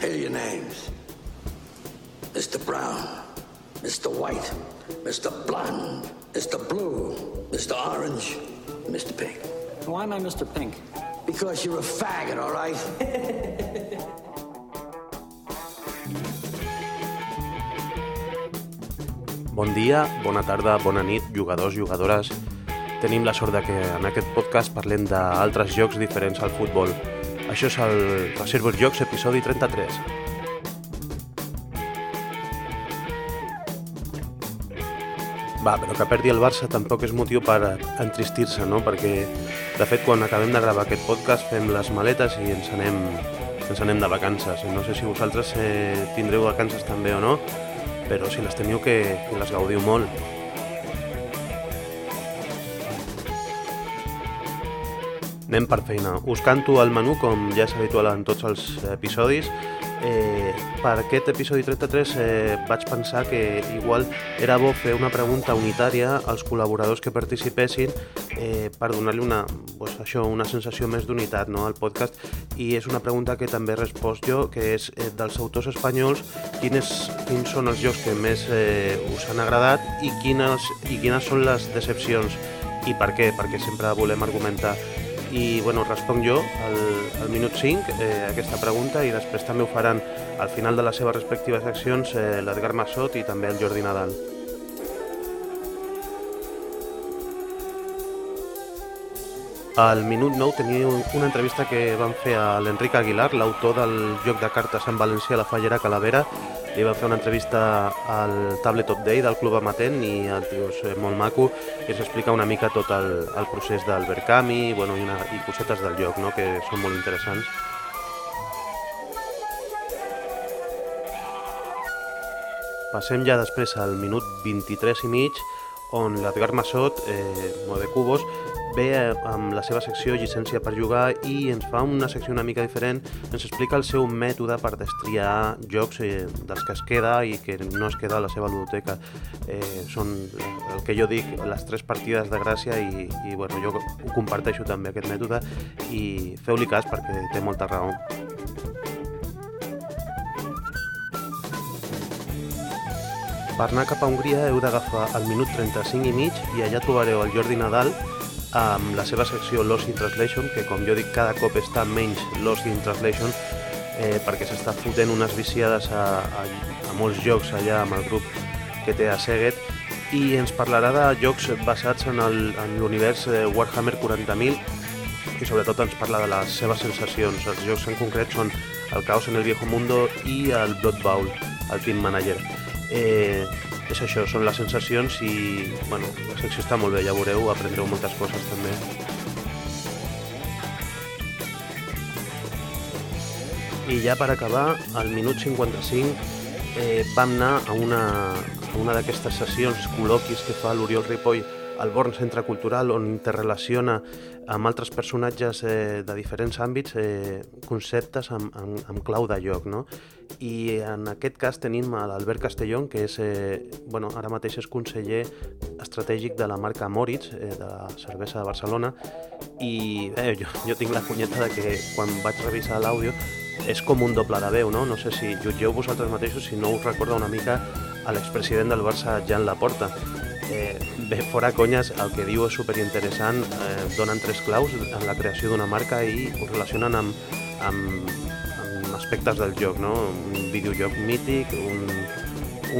Here are your names. Mr. Brown, Mr. White, Mr. Blonde, Mr. Blue, Mr. Orange, Mr. Pink. Why am I Mr. Pink? Because you're a faggot, all right? Bon dia, bona tarda, bona nit, jugadors, jugadores. Tenim la sort de que en aquest podcast parlem d'altres jocs diferents al futbol. Això és el Reservoir Jocs, episodi 33. Va, però que perdi el Barça tampoc és motiu per entristir-se, no? Perquè, de fet, quan acabem de gravar aquest podcast fem les maletes i ens anem, ens anem de vacances. No sé si vosaltres eh, tindreu vacances també o no, però si les teniu que, que les gaudiu molt. Anem per feina. Us canto el menú com ja és habitual en tots els episodis. Eh, per aquest episodi 33 eh, vaig pensar que igual era bo fer una pregunta unitària als col·laboradors que participessin eh, per donar-li una, pues, això, una sensació més d'unitat no, al podcast i és una pregunta que també he respost jo que és eh, dels autors espanyols quines, quins són els jocs que més eh, us han agradat i quines, i quines són les decepcions i per què, perquè sempre volem argumentar i bueno, responc jo al, al minut 5 eh, aquesta pregunta i després també ho faran al final de les seves respectives seccions eh, l'Edgar Massot i també el Jordi Nadal. Al minut 9 tenia una entrevista que van fer a l'Enric Aguilar, l'autor del joc de cartes en valencià La Fallera Calavera. Li van fer una entrevista al Tabletop Day del Club Amatent i el tio és molt maco i ens explica una mica tot el, el procés del Berkami bueno, i, una, i cosetes del joc, no? que són molt interessants. Passem ja després al minut 23 i mig, on l'Edgar Massot, eh, Mode Cubos, ve amb la seva secció llicència per jugar i ens fa una secció una mica diferent, ens explica el seu mètode per destriar jocs eh, dels que es queda i que no es queda a la seva ludoteca. Eh, són el que jo dic, les tres partides de gràcia i, i bueno, jo ho comparteixo també aquest mètode i feu-li cas perquè té molta raó. Per anar cap a Hongria heu d'agafar el minut 35 i mig i allà trobareu el Jordi Nadal amb la seva secció Lost in Translation, que com jo dic cada cop està menys Lost in Translation eh, perquè s'està fotent unes viciades a, a, a molts jocs allà amb el grup que té a Seguet i ens parlarà de jocs basats en l'univers Warhammer 40.000 i sobretot ens parla de les seves sensacions. Els jocs en concret són el Caos en el Viejo Mundo i el Blood Bowl, el Team Manager. Eh, és això, són les sensacions i bueno, la secció està molt bé, ja veureu, aprendreu moltes coses també. I ja per acabar, al minut 55 eh, vam anar a una, a una d'aquestes sessions, col·loquis que fa l'Oriol Ripoll al Born Centre Cultural on interrelaciona amb altres personatges eh, de diferents àmbits eh, conceptes amb, amb, amb clau de lloc. No? I en aquest cas tenim l'Albert Castellón, que és, eh, bueno, ara mateix és conseller estratègic de la marca Moritz, eh, de la cervesa de Barcelona, i eh, jo, jo tinc la punyeta de que quan vaig revisar l'àudio és com un doble de veu, no? No sé si jutgeu vosaltres mateixos si no us recorda una mica a l'expresident del Barça, Jan Laporta. Eh, bé, fora conyes, el que diu és superinteressant, eh, donen tres claus en la creació d'una marca i ho relacionen amb, amb, amb aspectes del joc, no? Un videojoc mític, un,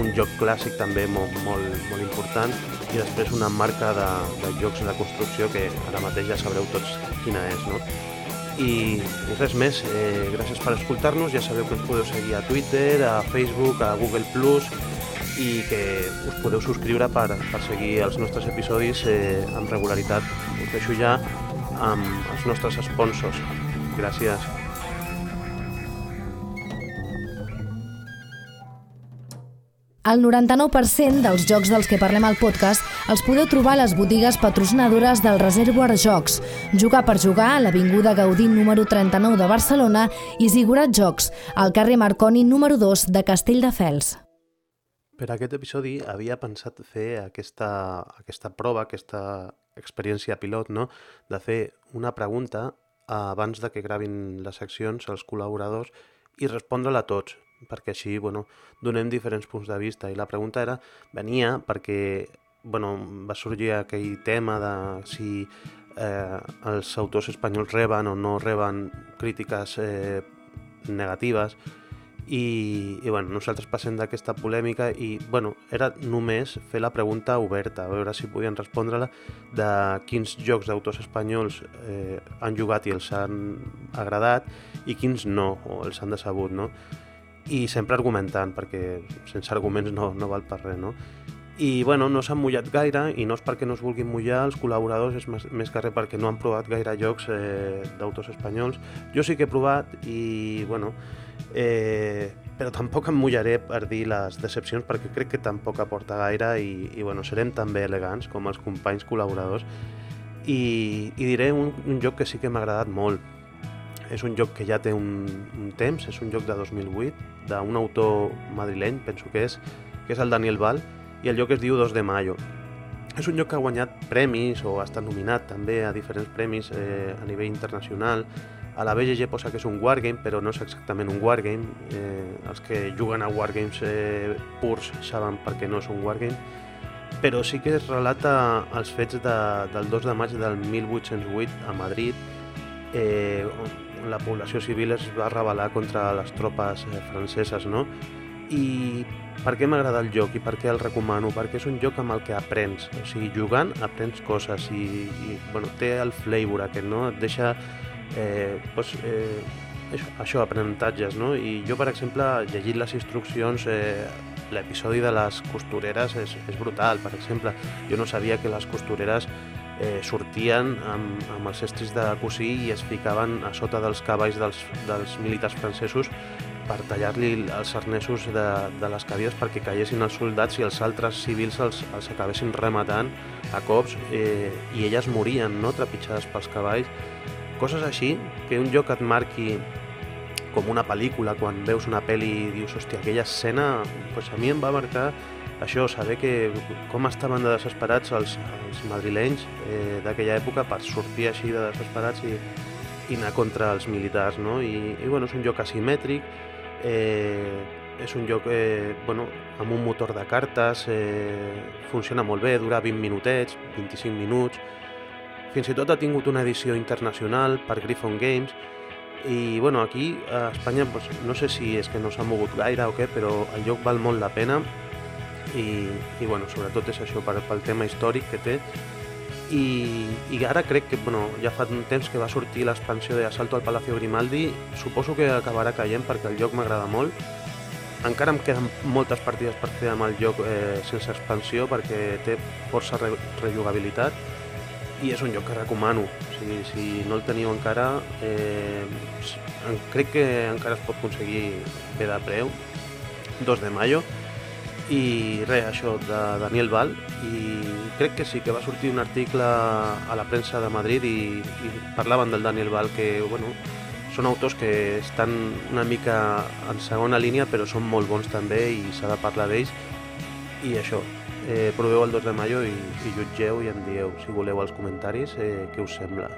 un joc clàssic també molt, molt, molt important i després una marca de, de jocs de construcció que ara mateix ja sabreu tots quina és, no? I res més, eh, gràcies per escoltar-nos, ja sabeu que ens podeu seguir a Twitter, a Facebook, a Google+, i que us podeu subscriure per, per seguir els nostres episodis eh, amb regularitat. Us deixo ja amb els nostres sponsors. Gràcies. El 99% dels jocs dels que parlem al podcast els podeu trobar a les botigues patrocinadores del Reservoir Jocs, Jugar per Jugar a l'Avinguda Gaudí número 39 de Barcelona i Zigurat Jocs, al carrer Marconi número 2 de Castelldefels. Per aquest episodi havia pensat fer aquesta, aquesta prova, aquesta experiència pilot, no? de fer una pregunta abans de que gravin les seccions als col·laboradors i respondre-la a tots, perquè així bueno, donem diferents punts de vista. I la pregunta era, venia perquè bueno, va sorgir aquell tema de si eh, els autors espanyols reben o no reben crítiques eh, negatives i, i bueno, nosaltres passem d'aquesta polèmica i bueno, era només fer la pregunta oberta, a veure si podien respondre-la de quins jocs d'autors espanyols eh, han jugat i els han agradat i quins no, o els han decebut, no? I sempre argumentant, perquè sense arguments no, no val per res, no? I bueno, no s'han mullat gaire i no és perquè no es vulguin mullar els col·laboradors, és més, més que res perquè no han provat gaire jocs eh, d'autors espanyols. Jo sí que he provat i bueno, eh, però tampoc em mullaré per dir les decepcions perquè crec que tampoc aporta gaire i, i bueno, serem també elegants com els companys col·laboradors. I, i diré un, un joc que sí que m'ha agradat molt. És un joc que ja té un, un temps, és un joc de 2008 d'un autor madrileny, penso que és que és el Daniel Val i el joc es diu 2 de Mayo. És un joc que ha guanyat premis o ha estat nominat també a diferents premis eh, a nivell internacional a la BGG posa que és un wargame, però no és exactament un wargame. Eh, els que juguen a wargames eh, purs saben per què no és un wargame. Però sí que es relata els fets de, del 2 de maig del 1808 a Madrid, eh, on la població civil es va rebel·lar contra les tropes eh, franceses, no? I per què m'agrada el joc i per què el recomano? Perquè és un joc amb el que aprens, o sigui, jugant aprens coses i, i bueno, té el flavor aquest, no? Et deixa eh, pues, eh, això, això, aprenentatges, no? I jo, per exemple, llegint les instruccions, eh, l'episodi de les costureres és, és brutal, per exemple. Jo no sabia que les costureres eh, sortien amb, amb els estris de cosir i es ficaven a sota dels cavalls dels, dels militars francesos per tallar-li els arnesos de, de les cadires perquè caiguessin els soldats i els altres civils els, els acabessin rematant a cops eh, i elles morien, no?, trepitjades pels cavalls Coses així, que un joc et marqui com una pel·lícula, quan veus una pel·li i dius, hòstia, aquella escena, pues a mi em va marcar això, saber que com estaven de desesperats els, els madrilenys eh, d'aquella època per sortir així de desesperats i, i anar contra els militars, no? I, i bueno, és un joc asimètric, eh, és un joc eh, bueno, amb un motor de cartes, eh, funciona molt bé, dura 20 minutets, 25 minuts, fins i tot ha tingut una edició internacional per Griffon Games i bueno, aquí a Espanya pues, no sé si és que no s'ha mogut gaire o què, però el joc val molt la pena i, i bueno, sobretot és això per, pel tema històric que té. I, i ara crec que bueno, ja fa un temps que va sortir l'expansió de Assalto al Palacio Grimaldi. Suposo que acabarà caient perquè el joc m'agrada molt. Encara em queden moltes partides per fer amb el joc eh, sense expansió perquè té força re rejugabilitat i és un lloc que recomano. O sigui, si no el teniu encara, eh, crec que encara es pot aconseguir bé de preu, 2 de maio, i res, això, de Daniel Val, i crec que sí, que va sortir un article a la premsa de Madrid i, i parlaven del Daniel Val, que, bueno, són autors que estan una mica en segona línia, però són molt bons també i s'ha de parlar d'ells, i això, eh, proveu el 2 de maio i, i jutgeu i em dieu, si voleu, als comentaris eh, què us sembla.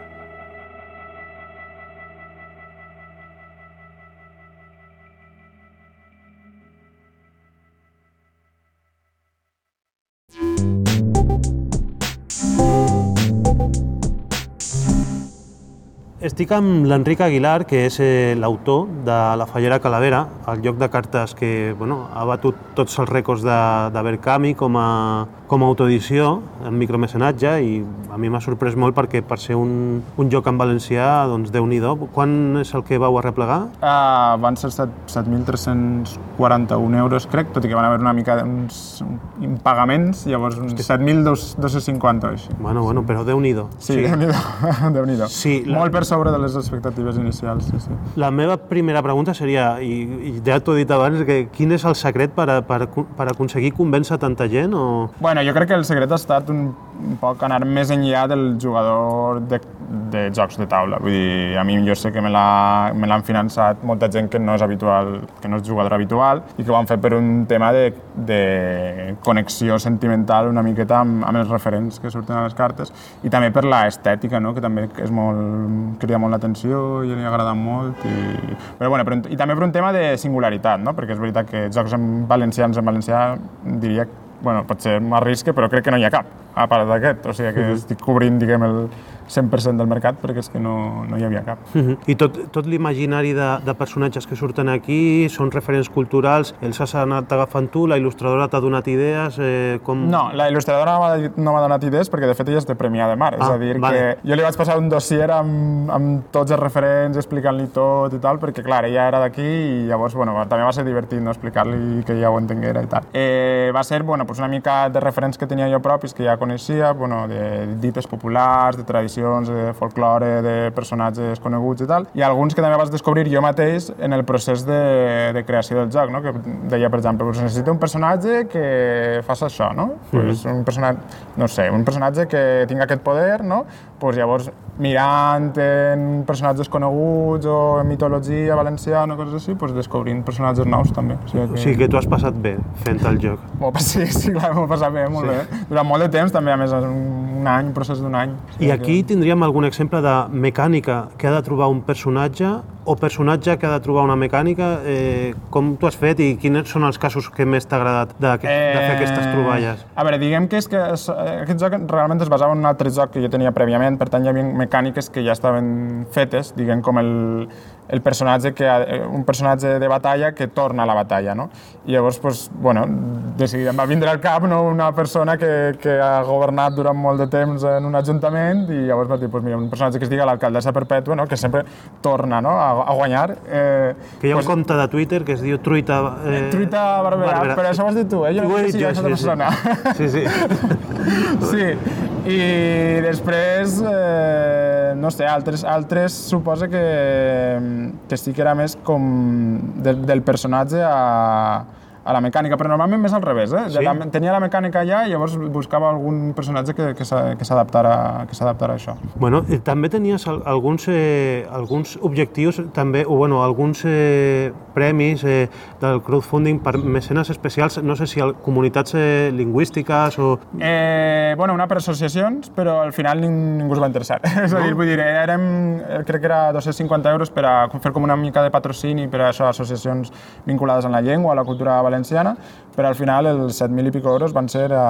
Estic amb l'Enric Aguilar, que és eh, l'autor de La Fallera Calavera, el lloc de cartes que bueno, ha batut tots els rècords de, de Berkami com a, com a autoedició en micromecenatge i a mi m'ha sorprès molt perquè per ser un, un joc en valencià, doncs déu nhi Quan és el que vau arreplegar? Uh, van ser 7.341 euros, crec, tot i que van haver una mica d'uns impagaments, llavors uns 7.250 així. Bueno, bueno, però déu nhi Sí, sí. déu nhi déu nhi sí, la... Molt per sobre de les expectatives inicials, sí, sí. La meva primera pregunta seria, i, i ja t'ho he dit abans, que quin és el secret per, a, per, per aconseguir convèncer tanta gent? O... Bueno, jo crec que el secret ha estat un poc anar més enllà del jugador de, de jocs de taula. Vull dir, a mi jo sé que me l'han finançat molta gent que no és habitual, que no és jugador habitual i que ho han fet per un tema de, de connexió sentimental una miqueta amb, amb els referents que surten a les cartes i també per l'estètica, no? que també és molt, crida molt l'atenció i li agrada molt. I, però, bueno, però, I també per un tema de singularitat, no? perquè és veritat que jocs en valencians en valencià diria bueno, potser m'arrisque, però crec que no hi ha cap, a part d'aquest. O sigui que estic cobrint, diguem, el, 100% del mercat perquè és que no, no hi havia cap. Uh -huh. I tot, tot l'imaginari de, de personatges que surten aquí són referents culturals, els has anat agafant tu, la il·lustradora t'ha donat idees? Eh, com... No, la il·lustradora no m'ha donat idees perquè de fet ella és de Premià de Mar, ah, és a dir, vale. que jo li vaig passar un dossier amb, amb tots els referents, explicant-li tot i tal, perquè clar, ella era d'aquí i llavors, bueno, també va ser divertit no? explicar-li que ja ho entenguera i tal. Eh, va ser, bueno, pues una mica de referents que tenia jo propis, que ja coneixia, bueno, de dites populars, de tradicions tradicions, de folklore, de personatges coneguts i tal, i alguns que també vas descobrir jo mateix en el procés de, de creació del joc, no? que deia, per exemple, pues necessito un personatge que faci això, no? Mm. Pues un personatge, no sé, un personatge que tinga aquest poder, no? Pues llavors, mirant en personatges coneguts o en mitologia valenciana o coses així, pues descobrint personatges nous també. O sigui que, o sigui que tu has passat bé fent el joc. Sí, sí, clar, m'ho he passat bé, molt sí. bé. Durant molt de temps també, a més, un any, un procés d'un any. I aquí que tindríem algun exemple de mecànica que ha de trobar un personatge o personatge que ha de trobar una mecànica? Eh, com tu has fet i quins són els casos que més t'ha agradat de, de fer eh, aquestes troballes? A veure, diguem que és que és, aquest joc realment es basava en un altre joc que jo tenia prèviament, per tant hi havia mecàniques que ja estaven fetes, diguem com el, el personatge que ha, eh, un personatge de batalla que torna a la batalla, no? I llavors, pues, bueno, de seguida em va vindre al cap no? una persona que, que ha governat durant molt de temps en un ajuntament i llavors va dir, pues, mira, un personatge que es diga l'alcaldessa perpètua, no? que sempre torna no? a, a guanyar. Eh, que hi ha pues, un compte de Twitter que es diu Truita... Eh, Truita Barberà, Barberà, però això ho has dit tu, eh? Jo no sé si jo, sí, sí. sí, sí. sí, i després, eh, no sé, altres, altres suposa que, que sí que era més com de, del personatge a, a la mecànica, però normalment més al revés, eh? Sí? Tenia la mecànica allà i llavors buscava algun personatge que, que s'adaptara a això. Bueno, i també tenies alguns, eh, alguns objectius, també, o bueno, alguns eh, premis eh, del crowdfunding per mecenes especials, no sé si a comunitats eh, lingüístiques o... Eh, bueno, una per associacions, però al final ningú es va interessar. No? és a dir, vull dir, érem, crec que era 250 euros per a fer com una mica de patrocini per a això, associacions vinculades a la llengua, a la cultura valenciana, però al final els 7.000 i pico euros van ser a,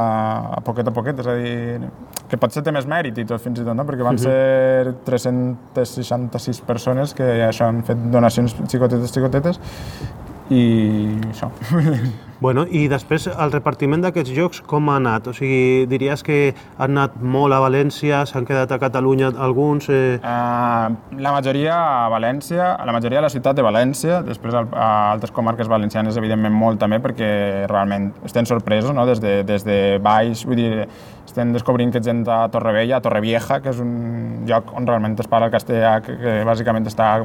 a poquet a poquet, és a dir, que potser té més mèrit i tot fins i tot, no? perquè van uh -huh. ser 366 persones que això han fet donacions xicotetes, xicotetes, i això. Bueno, I després, el repartiment d'aquests jocs com ha anat? O sigui, diries que han anat molt a València, s'han quedat a Catalunya alguns? Eh... Uh, la majoria a València, la majoria a la ciutat de València, després a, a altres comarques valencianes, evidentment molt també, perquè realment estem sorpresos, no? des, de, des de baix, vull dir, estem descobrint que gent a Torrevella, a Torrevieja, que és un lloc on realment es parla el castellà, que, que bàsicament està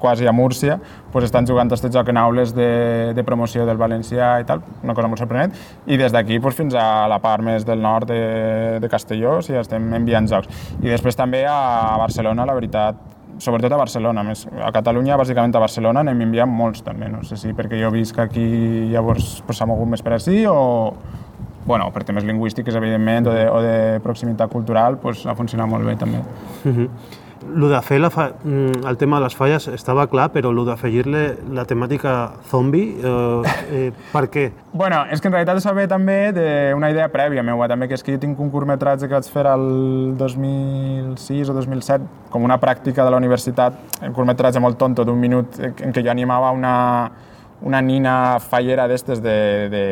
quasi a Múrcia, pues estan jugant aquest joc en aules de, de promoció del valencià i tal, una cosa molt sorprenent, i des d'aquí pues, fins a la part més del nord de, de Castelló, o sigui, estem enviant jocs. I després també a Barcelona, la veritat, sobretot a Barcelona, més a Catalunya, bàsicament a Barcelona, n'hem enviat molts també, no sé si perquè jo visc aquí llavors s'ha pues, mogut més per així o, bueno, per temes lingüístics, evidentment, o de, o de proximitat cultural, pues, ha funcionat molt bé també. Uh -huh. Lo de fer la fa... Mm, el tema de les falles estava clar, però lo d'afegir-li la temàtica zombi, eh, eh, per què? Bueno, és que en realitat això ve també d'una idea prèvia meua, també, que és que jo tinc un curtmetratge que vaig fer el 2006 o 2007, com una pràctica de la universitat, un curtmetratge molt tonto d'un minut, en què jo animava una, una nina fallera d'estes de, de,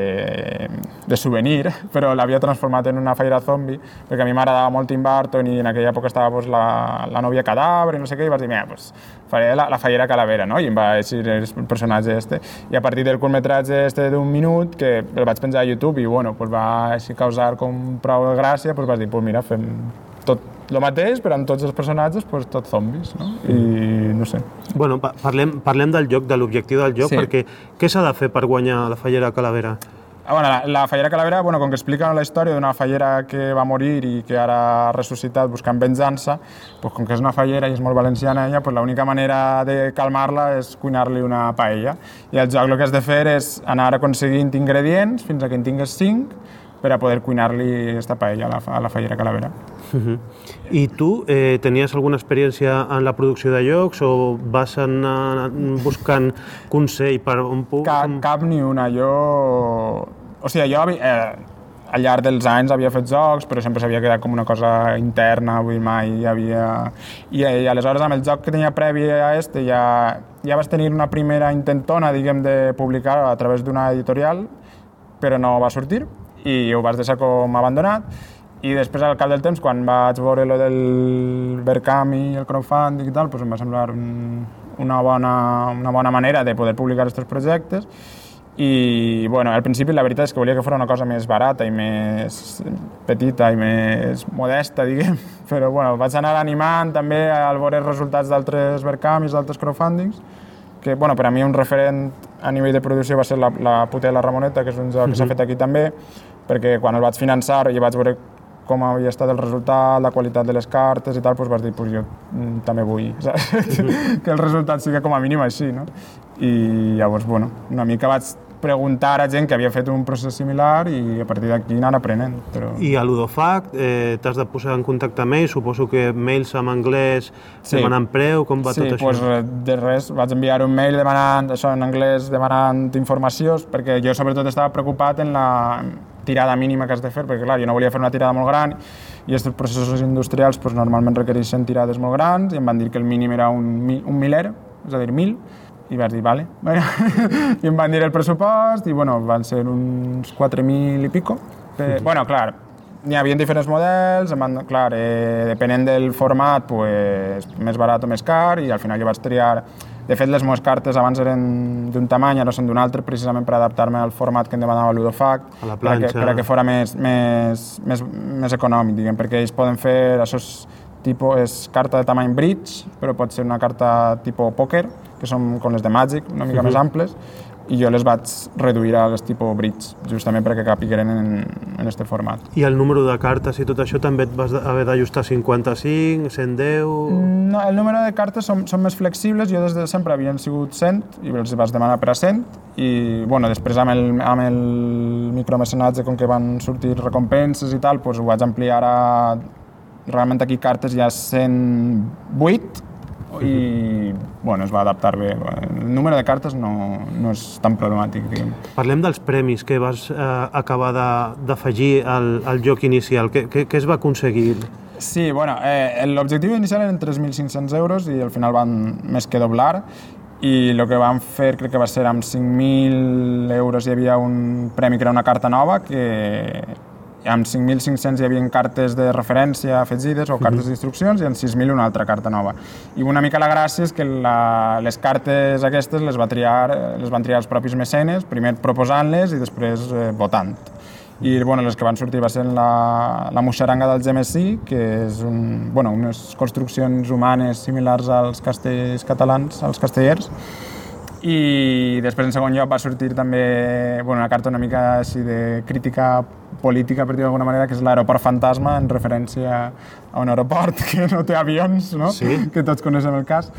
de souvenir, però l'havia transformat en una fallera zombi, perquè a mi m'agradava molt Tim Burton i en aquella època estava pues, la, la nòvia cadàver i no sé què, i vaig dir, mira, pues, faré la, la fallera calavera, no? I em va eixir el personatge este. I a partir del curtmetratge este d'un minut, que el vaig penjar a YouTube i, bueno, pues, va així causar com prou gràcia, pues, vaig dir, pues, mira, fem tot el mateix, però amb tots els personatges, pues, tot zombis, no? I no sé. Bueno, parlem, parlem del joc, de l'objectiu del joc, sí. perquè què s'ha de fer per guanyar la Fallera Calavera? bueno, la, la fallera Calavera, bueno, com que explica la història d'una fallera que va morir i que ara ha ressuscitat buscant venjança, pues, com que és una fallera i és molt valenciana ella, pues, l'única manera de calmar-la és cuinar-li una paella. I el joc el que has de fer és anar aconseguint ingredients fins a que en tingues cinc per a poder cuinar-li aquesta paella a la, a la fallera Calavera. Uh -huh. I tu eh, tenies alguna experiència en la producció de llocs o vas anar buscant consell per on puc? Cap, cap ni una. Jo... O sigui, jo eh, al llarg dels anys havia fet jocs, però sempre s'havia quedat com una cosa interna, vull dir, mai hi havia... I, I aleshores amb el joc que tenia previ a este ja, ja vas tenir una primera intentona, diguem, de publicar a través d'una editorial, però no va sortir i ho vas deixar com abandonat. I després al cap del temps quan vaig veure lo del Verkam i el crowdfunding i tal, doncs em va semblar un, una, bona, una bona manera de poder publicar aquests projectes. I bueno, al principi la veritat és que volia que fos una cosa més barata i més petita i més modesta, diguem, però bueno, vaig anar animant també al veure els resultats d'altres Verkams, d'altres crowdfundings, que bueno, per a mi un referent a nivell de producció va ser la, la puta de la Ramoneta, que és un joc que s'ha fet aquí també, perquè quan el vaig finançar i vaig veure com havia estat el resultat, la qualitat de les cartes i tal, doncs vas dir, pues jo mm, també vull, saps? que el resultat sigui com a mínim així, no? I llavors, bueno, una mica vaig preguntar a gent que havia fet un procés similar i a partir d'aquí anar aprenent. Però... I a l'Udofac eh, t'has de posar en contacte amb ells? Suposo que mails en anglès sí. demanant preu, com va sí, tot això? Sí, doncs de res, vaig enviar un mail demanant, això en anglès, demanant informació, perquè jo sobretot estava preocupat en la tirada mínima que has de fer, perquè clar, jo no volia fer una tirada molt gran i aquests processos industrials pues, normalment requereixen tirades molt grans i em van dir que el mínim era un, un miler, és a dir, mil, i vaig dir, vale. I em van dir el pressupost i, bueno, van ser uns 4.000 i pico. Però, bueno, clar, n'hi havia diferents models, em van, clar, eh, depenent del format, pues, més barat o més car, i al final jo vaig triar... De fet, les meves cartes abans eren d'un tamany, ara són d'un altre, precisament per adaptar-me al format que em demanava l'Udofac, a la per planxa. que, per a que fora més, més, més, més econòmic, diguem, perquè ells poden fer... Això és, tipus, és carta de tamany bridge, però pot ser una carta tipus pòquer, que són com les de Magic, una mica uh -huh. més amples, i jo les vaig reduir a les tipus bridge, justament perquè capigueren en, en este format. I el número de cartes i tot això també et vas haver d'ajustar 55, 110... No, el número de cartes són, són més flexibles, jo des de sempre havien sigut 100 i els vas demanar per a 100 i bueno, després amb el, amb el micromecenatge com que van sortir recompenses i tal, doncs ho vaig ampliar a realment aquí cartes hi ha 108 i bueno, es va adaptar bé. El número de cartes no, no és tan problemàtic. Diguem. Parlem dels premis que vas eh, acabar d'afegir al, al joc inicial. Què, què, què es va aconseguir? Sí, bueno, eh, l'objectiu inicial eren 3.500 euros i al final van més que doblar i el que vam fer crec que va ser amb 5.000 euros hi havia un premi que era una carta nova que amb 5.500 hi havia cartes de referència afegides o cartes d'instruccions i en 6.000 una altra carta nova. I una mica la gràcia és que la, les cartes aquestes les, va triar, les van triar els propis mecenes, primer proposant-les i després eh, votant. I bueno, les que van sortir va ser la, la moixaranga del Gemesí, que és un, bueno, unes construccions humanes similars als castells catalans, als castellers, i després en segon lloc va sortir també bueno, una carta una mica així de crítica política, per dir d'alguna manera, que és l'aeroport fantasma, en referència a un aeroport que no té avions, no? Sí. que tots coneixem el cas.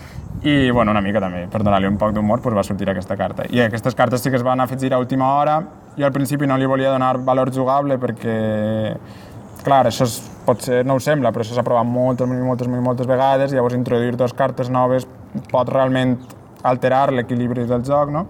I, bueno, una mica també, per donar-li un poc d'humor, doncs va sortir aquesta carta. I aquestes cartes sí que es van afegir a última hora. Jo al principi no li volia donar valor jugable perquè, clar, això és, potser no ho sembla, però això s'ha provat moltes, moltes, moltes vegades, i llavors introduir dues cartes noves pot realment alterar l'equilibri del joc, no?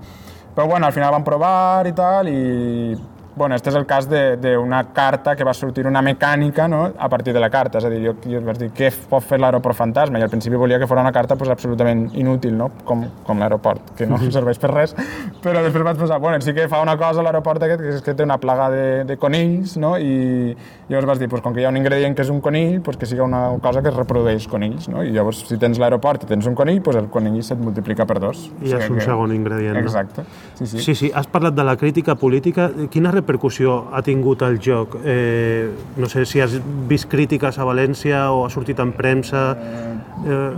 Però bueno, al final vam provar i tal, i bueno, este és el cas d'una carta que va sortir una mecànica no? a partir de la carta, és a dir, jo, jo vaig dir què pot fer l'aeroport fantasma i al principi volia que fos una carta pues, absolutament inútil, no? com, com l'aeroport, que no serveix per res, però després vaig pensar, bueno, sí que fa una cosa l'aeroport aquest, que és que té una plaga de, de conills, no? i llavors vas dir, pues, com que hi ha un ingredient que és un conill, pues, que sigui una cosa que reprodueix conills, no? i llavors si tens l'aeroport i tens un conill, pues, el conill se't multiplica per dos. I ja és un que... segon ingredient. Exacte. Sí, sí. Sí, sí, has parlat de la crítica política. Quina repercussió ha tingut el joc? Eh, no sé si has vist crítiques a València o ha sortit en premsa... Eh...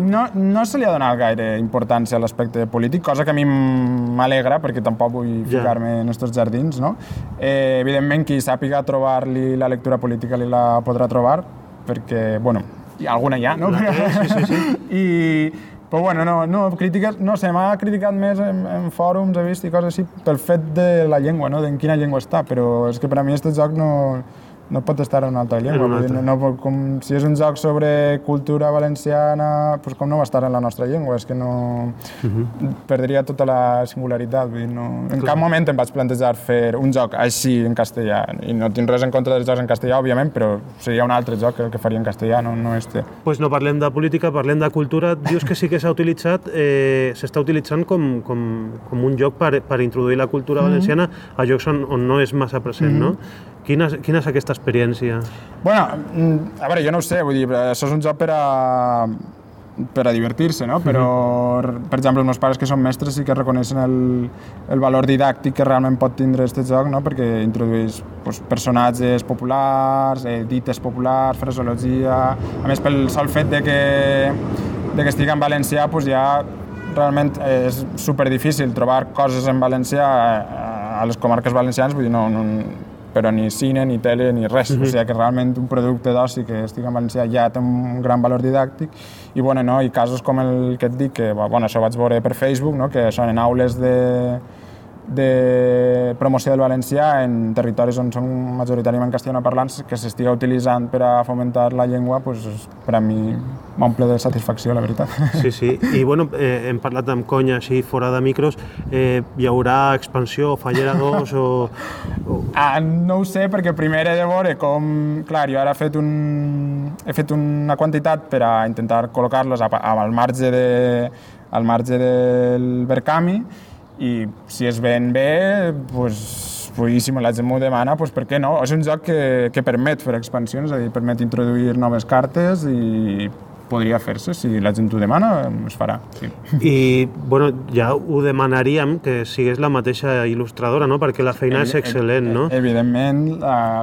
No, no se li ha donat gaire importància a l'aspecte polític, cosa que a mi m'alegra, perquè tampoc vull ficar-me en aquests jardins, no? Eh, evidentment, qui sàpiga trobar-li la lectura política li la podrà trobar, perquè, bueno, hi ha alguna no? Sí, sí, sí. I, però bueno, no, no, crítiques, no sé, m'ha criticat més en, en fòrums, he vist i coses així, pel fet de la llengua, no? d'en quina llengua està, però és que per a mi aquest joc no, no pot estar en una altra llengua. Una altra. No, no, com, si és un joc sobre cultura valenciana, pues com no va estar en la nostra llengua? És que no... Uh mhm. -huh. Perdria tota la singularitat. Vull dir, no... En cap moment em vaig plantejar fer un joc així en castellà. I no tinc res en contra dels jocs en castellà, òbviament, però seria un altre joc que, que faria en castellà, no, no este. Pues no parlem de política, parlem de cultura. Dius que sí que s'ha utilitzat, eh, s'està utilitzant com, com, com un joc per, per introduir la cultura mhm. valenciana uh -huh. a jocs on, on no és massa present, uh -huh. no? Mhm. Quina, quina és aquesta experiència? Bueno, mm, a veure, jo no ho sé, vull dir, això és un joc per a, per a divertir-se, no? Però, -hmm. per exemple, els meus pares que són mestres sí que reconeixen el, el valor didàctic que realment pot tindre aquest joc, no? Perquè introdueix pues, personatges populars, eh, dites populars, fraseologia... A més, pel sol fet de que, de que estigui en valencià, pues, ja realment és super difícil trobar coses en valencià a, a les comarques valencianes, vull dir, no, no, però ni cine, ni tele, ni res. Mm -hmm. O sigui que realment un producte d'oci que estigui en valencià ja té un gran valor didàctic i, bueno, no? I casos com el que et dic, que bueno, això ho vaig veure per Facebook, no? que són en aules de, de promoció del valencià en territoris on són majoritàriament castellanoparlants que s'estiga utilitzant per a fomentar la llengua, pues, per a mi m'omple de satisfacció, la veritat. Sí, sí. I bueno, eh, hem parlat amb conya així fora de micros. Eh, hi haurà expansió, Fallera 2 o, o... Ah, no ho sé, perquè primer he de veure com... Clar, jo ara he fet, un... he fet una quantitat per a intentar col·locar-los al marge de al marge del Berkami i si es ven bé, pues, boníssim, la gent m'ho demana, pues, per què no? És un joc que, que permet fer expansions, és a dir, permet introduir noves cartes i podria fer-se, si la gent ho demana, es farà. Sí. I, bueno, ja ho demanaríem que sigués la mateixa il·lustradora, no? Perquè la feina és excel·lent, no? Evidentment,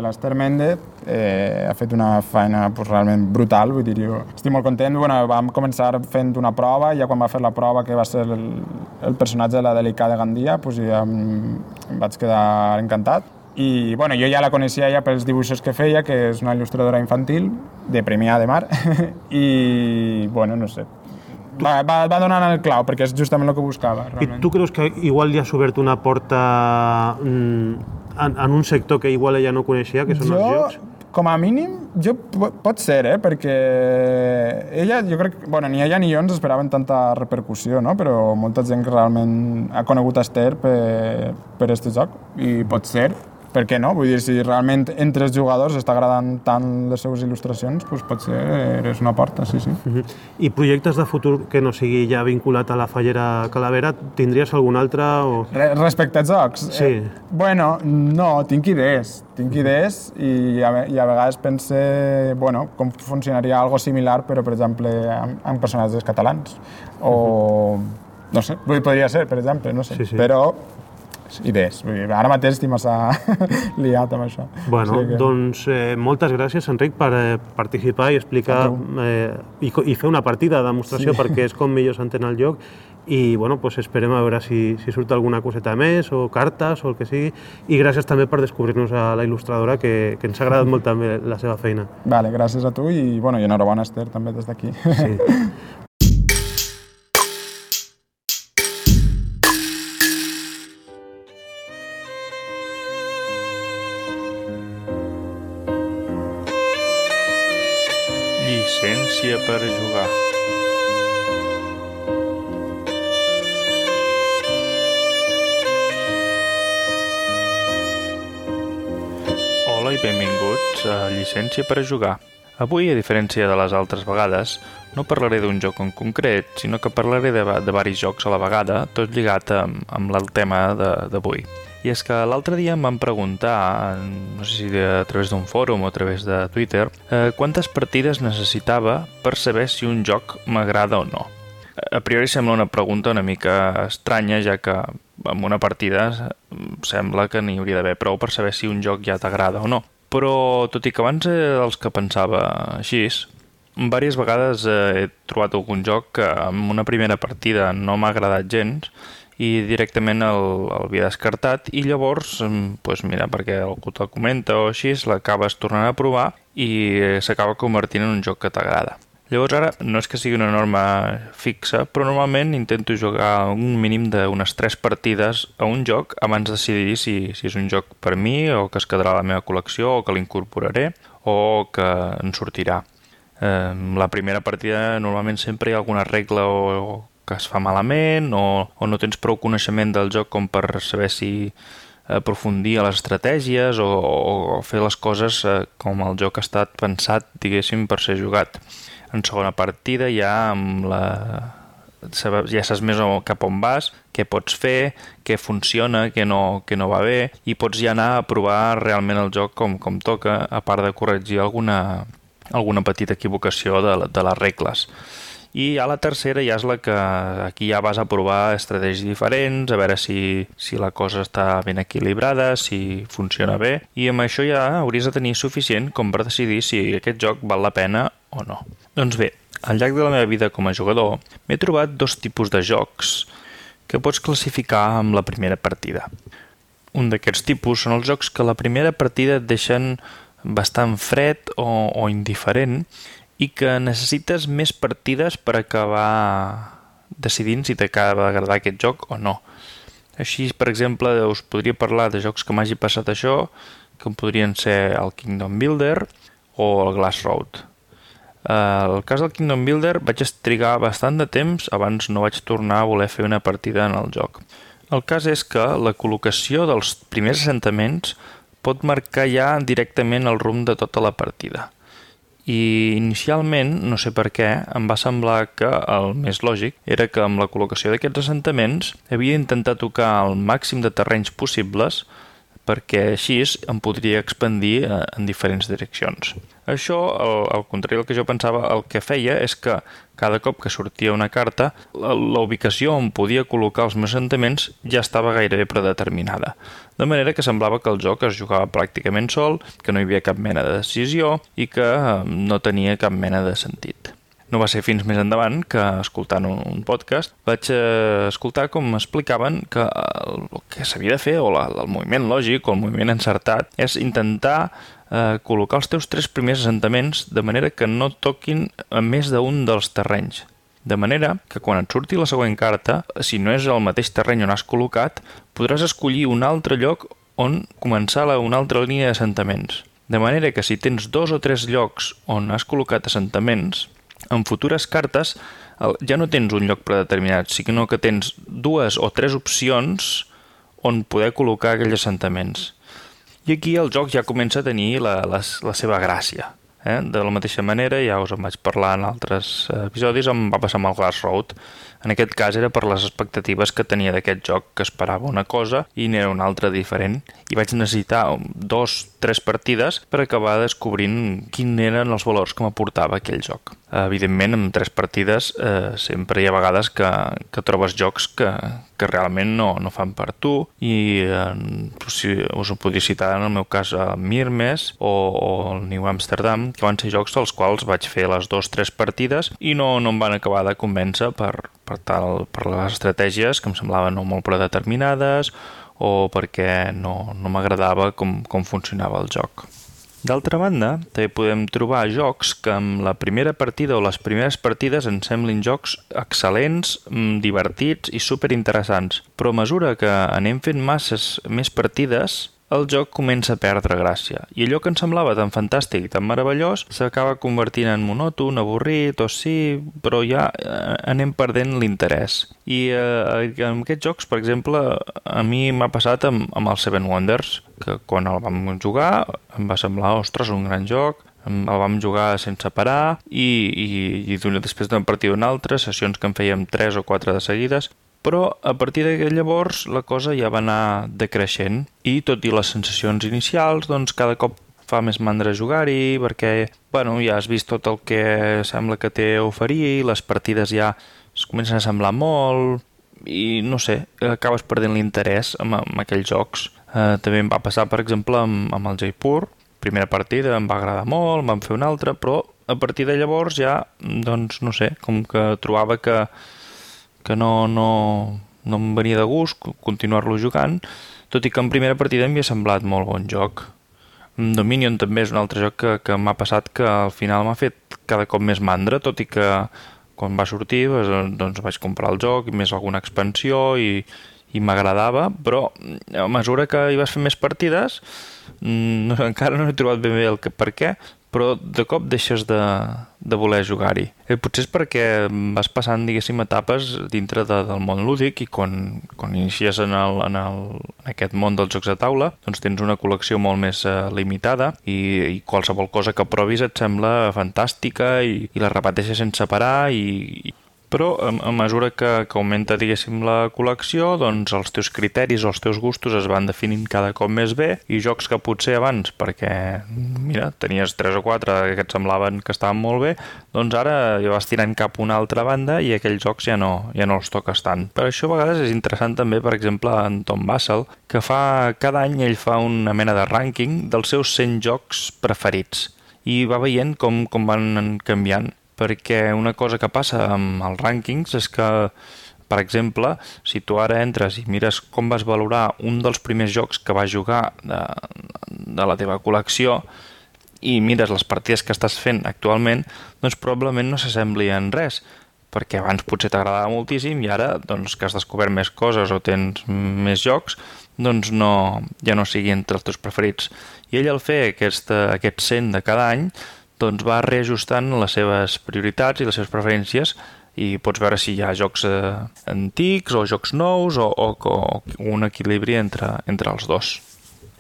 l'Ester Méndez eh, ha fet una feina pues, realment brutal, vull dir, jo estic molt content. Bueno, vam començar fent una prova, ja quan va fer la prova, que va ser el, el personatge de la Delicada Gandia, pues, ja em, em vaig quedar encantat i bueno, jo ja la coneixia ja pels dibuixos que feia, que és una il·lustradora infantil de Premià de Mar, i bueno, no sé, va, va, va donant el clau, perquè és justament el que buscava. Realment. I tu creus que igual li ha obert una porta mm, en, en un sector que igual ella no coneixia, que són jo, els jocs? Com a mínim, jo pot ser, eh? perquè ella, jo crec, bueno, ni ella ni jo ens esperaven tanta repercussió, no? però molta gent que realment ha conegut Esther per, per aquest joc, i pot ser, per què no? Vull dir, si realment entre els jugadors està agradant tant les seves il·lustracions, doncs potser és una porta, sí, sí. Uh -huh. I projectes de futur que no sigui ja vinculat a la Fallera Calavera, tindries algun altre? O... Re respecte a jocs? Sí. Eh, bueno, no, tinc idees. Tinc idees i a, i a vegades pense, bueno, com funcionaria algo similar, però, per exemple, amb, amb personatges catalans. O, uh -huh. no sé, podria ser, per exemple, no sé. Sí, sí. Però idees. Ara mateix estic massa liat amb això. Bueno, sí que... doncs eh, moltes gràcies, Enric, per eh, participar i explicar eh, i, i fer una partida de demostració sí. perquè és com millor s'entén el joc i bueno, pues esperem a veure si, si surt alguna coseta més o cartes o el que sigui i gràcies també per descobrir-nos a la il·lustradora que, que ens ha agradat molt també la seva feina. Vale, gràcies a tu i, bueno, i enhorabona Esther també des d'aquí. Sí. Per jugar. Hola i benvinguts a Llicència per a jugar. Avui, a diferència de les altres vegades, no parlaré d'un joc en concret, sinó que parlaré de, de varis jocs a la vegada, tot lligat amb, amb el tema d'avui. I és que l'altre dia em van preguntar, no sé si a través d'un fòrum o a través de Twitter, eh, quantes partides necessitava per saber si un joc m'agrada o no. A priori sembla una pregunta una mica estranya, ja que amb una partida sembla que n'hi hauria d'haver prou per saber si un joc ja t'agrada o no. Però, tot i que abans era els que pensava així, diverses vegades he trobat algun joc que en una primera partida no m'ha agradat gens i directament el, el havia descartat i llavors, doncs mira, perquè algú te'l comenta o així, l'acabes tornant a provar i s'acaba convertint en un joc que t'agrada. Llavors ara no és que sigui una norma fixa, però normalment intento jugar un mínim d'unes 3 partides a un joc abans de decidir si, si és un joc per mi o que es quedarà a la meva col·lecció o que l'incorporaré o que en sortirà. Eh, la primera partida normalment sempre hi ha alguna regla o, que es fa malament o, o no tens prou coneixement del joc com per saber si aprofundir a les estratègies o, o fer les coses eh, com el joc ha estat pensat, diguéssim, per ser jugat. En segona partida ja amb la ja saps més cap on vas, què pots fer, què funciona, què no, què no va bé, i pots ja anar a provar realment el joc com, com toca, a part de corregir alguna, alguna petita equivocació de, de les regles. I a la tercera ja és la que aquí ja vas a provar estratègies diferents, a veure si, si la cosa està ben equilibrada, si funciona bé, i amb això ja hauries de tenir suficient com per decidir si aquest joc val la pena o no. Doncs bé, al llarg de la meva vida com a jugador m'he trobat dos tipus de jocs que pots classificar amb la primera partida. Un d'aquests tipus són els jocs que la primera partida et deixen bastant fred o, o indiferent i que necessites més partides per acabar decidint si t'acaba d'agradar aquest joc o no. Així, per exemple, us podria parlar de jocs que m'hagi passat això, que podrien ser el Kingdom Builder o el Glass Road. Uh, el cas del Kingdom Builder vaig trigar bastant de temps abans no vaig tornar a voler fer una partida en el joc. El cas és que la col·locació dels primers assentaments pot marcar ja directament el rumb de tota la partida i inicialment, no sé per què, em va semblar que el més lògic era que amb la col·locació d'aquests assentaments havia d'intentar tocar el màxim de terrenys possibles perquè així em podria expandir eh, en diferents direccions. Això, al, contrari del que jo pensava, el que feia és que cada cop que sortia una carta, la, la ubicació on podia col·locar els meus assentaments ja estava gairebé predeterminada. De manera que semblava que el joc es jugava pràcticament sol, que no hi havia cap mena de decisió i que eh, no tenia cap mena de sentit. No va ser fins més endavant que, escoltant un, un podcast, vaig eh, escoltar com explicaven que el, el que s'havia de fer, o la, el moviment lògic, o el moviment encertat, és intentar eh, col·locar els teus tres primers assentaments de manera que no toquin a més d'un dels terrenys. De manera que quan et surti la següent carta, si no és el mateix terreny on has col·locat, podràs escollir un altre lloc on començar la, una altra línia d'assentaments. De manera que si tens dos o tres llocs on has col·locat assentaments, en futures cartes ja no tens un lloc predeterminat, sinó que tens dues o tres opcions on poder col·locar aquells assentaments. I aquí el joc ja comença a tenir la, la, la seva gràcia. Eh? De la mateixa manera, ja us en vaig parlar en altres episodis, em va passar amb el Glass Road. En aquest cas era per les expectatives que tenia d'aquest joc, que esperava una cosa i n'era una altra diferent. I vaig necessitar dos, tres partides per acabar descobrint quins eren els valors que m'aportava aquell joc. Evidentment, amb tres partides eh, sempre hi ha vegades que, que trobes jocs que, que realment no, no fan per tu i eh, si us ho podria citar en el meu cas a Mirmes o, o el New Amsterdam, que van ser jocs als quals vaig fer les dues tres partides i no, no em van acabar de convèncer per, per, tal, per les estratègies que em semblaven no molt predeterminades o perquè no, no m'agradava com, com funcionava el joc. D'altra banda, també podem trobar jocs que amb la primera partida o les primeres partides ens semblin jocs excel·lents, mm, divertits i superinteressants, però a mesura que anem fent masses més partides, el joc comença a perdre gràcia, i allò que ens semblava tan fantàstic tan meravellós s'acaba convertint en monòton, avorrit o sí, però ja eh, anem perdent l'interès. I eh, en aquests jocs, per exemple, a mi m'ha passat amb, amb el Seven Wonders, que quan el vam jugar em va semblar, ostres, un gran joc, el vam jugar sense parar i, i, i després d'una partida d'una altra, sessions que en fèiem 3 o 4 de seguides, però a partir de llavors la cosa ja va anar decreixent i tot i les sensacions inicials, doncs cada cop fa més mandra jugar-hi perquè bueno, ja has vist tot el que sembla que té a oferir, les partides ja es comencen a semblar molt i no sé, acabes perdent l'interès amb, amb aquells jocs. Eh, també em va passar, per exemple, amb, amb el Jaipur. Primera partida em va agradar molt, van fer una altra, però a partir de llavors ja, doncs, no sé, com que trobava que, que no, no, no em venia de gust continuar-lo jugant, tot i que en primera partida m'hi ha semblat molt bon joc. Dominion també és un altre joc que, que m'ha passat que al final m'ha fet cada cop més mandra, tot i que quan va sortir doncs, vaig comprar el joc, més alguna expansió i, i m'agradava, però a mesura que hi vas fer més partides no, encara no he trobat ben bé el que, per què, però de cop deixes de, de voler jugar-hi. Eh, potser és perquè vas passant, diguéssim, etapes dintre de, del món lúdic i quan, quan inicies en, el, en, el, en aquest món dels jocs de taula doncs tens una col·lecció molt més eh, limitada i, i qualsevol cosa que provis et sembla fantàstica i, i la repeteixes sense parar i, i però a, a mesura que, que augmenta, diguéssim, la col·lecció, doncs els teus criteris o els teus gustos es van definint cada cop més bé i jocs que potser abans, perquè, mira, tenies 3 o 4 que et semblaven que estaven molt bé, doncs ara ja vas tirant cap a una altra banda i aquells jocs ja no, ja no els toques tant. Per això a vegades és interessant també, per exemple, en Tom Bassel, que fa cada any ell fa una mena de rànquing dels seus 100 jocs preferits i va veient com, com van canviant perquè una cosa que passa amb els rànquings és que, per exemple, si tu ara entres i mires com vas valorar un dels primers jocs que vas jugar de, de la teva col·lecció i mires les partides que estàs fent actualment, doncs probablement no s'assembli en res, perquè abans potser t'agradava moltíssim i ara, doncs, que has descobert més coses o tens més jocs, doncs no, ja no sigui entre els teus preferits. I ell al fer aquest, aquest 100 de cada any, doncs va reajustant les seves prioritats i les seves preferències i pots veure si hi ha jocs eh, antics o jocs nous o, o, o un equilibri entre, entre els dos.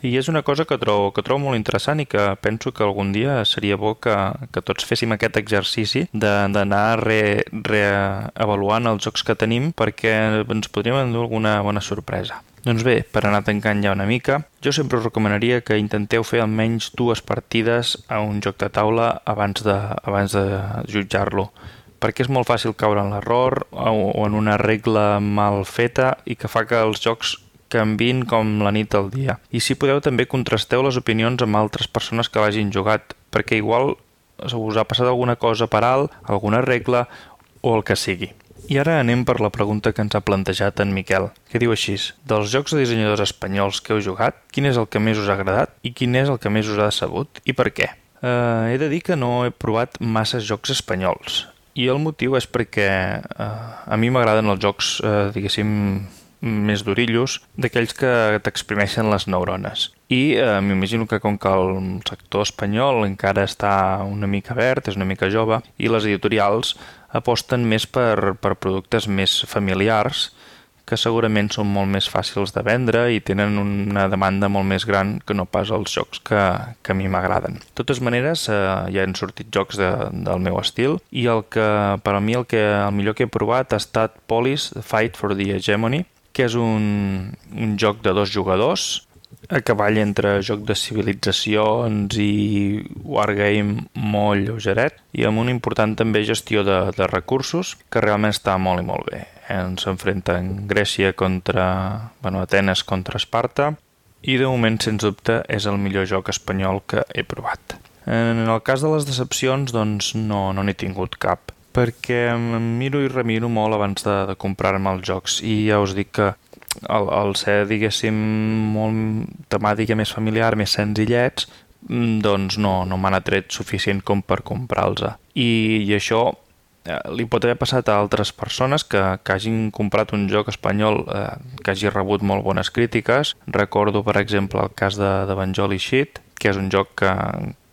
I és una cosa que trobo, que trobo molt interessant i que penso que algun dia seria bo que, que tots féssim aquest exercici d'anar reavaluant re, els jocs que tenim perquè ens podríem endur alguna bona sorpresa. Doncs bé, per anar tancant ja una mica, jo sempre us recomanaria que intenteu fer almenys dues partides a un joc de taula abans de, abans de jutjar-lo perquè és molt fàcil caure en l'error o en una regla mal feta i que fa que els jocs canvin com la nit al dia. I si podeu també contrasteu les opinions amb altres persones que l'hagin jugat, perquè igual us ha passat alguna cosa per alt, alguna regla o el que sigui. I ara anem per la pregunta que ens ha plantejat en Miquel, que diu així, dels jocs de dissenyadors espanyols que heu jugat, quin és el que més us ha agradat i quin és el que més us ha decebut i per què? Uh, he de dir que no he provat massa jocs espanyols i el motiu és perquè uh, a mi m'agraden els jocs, uh, diguéssim, més d'orillos, d'aquells que t'exprimeixen les neurones. I eh, m'imagino que com que el sector espanyol encara està una mica verd, és una mica jove, i les editorials aposten més per, per productes més familiars, que segurament són molt més fàcils de vendre i tenen una demanda molt més gran que no pas els jocs que, que a mi m'agraden. De totes maneres, eh, ja han sortit jocs de, del meu estil i el que, per a mi el, que, el millor que he provat ha estat Polis, Fight for the Hegemony, que és un, un joc de dos jugadors a cavall entre joc de civilitzacions i wargame molt lleugeret i amb una important també gestió de, de recursos que realment està molt i molt bé. Ens enfrenten Grècia contra... bueno, Atenes contra Esparta i de moment, sens dubte, és el millor joc espanyol que he provat. En el cas de les decepcions, doncs no n'he no tingut cap perquè em miro i remiro molt abans de, de comprar-me els jocs i ja us dic que el, el ser, diguéssim, molt temàtica més familiar, més senzillets, mm, doncs no, no m'han atret suficient com per comprar-los. I, I això eh, li pot haver passat a altres persones que, que hagin comprat un joc espanyol eh, que hagi rebut molt bones crítiques. Recordo, per exemple, el cas de, de Banjoli Sheet, que és un joc que,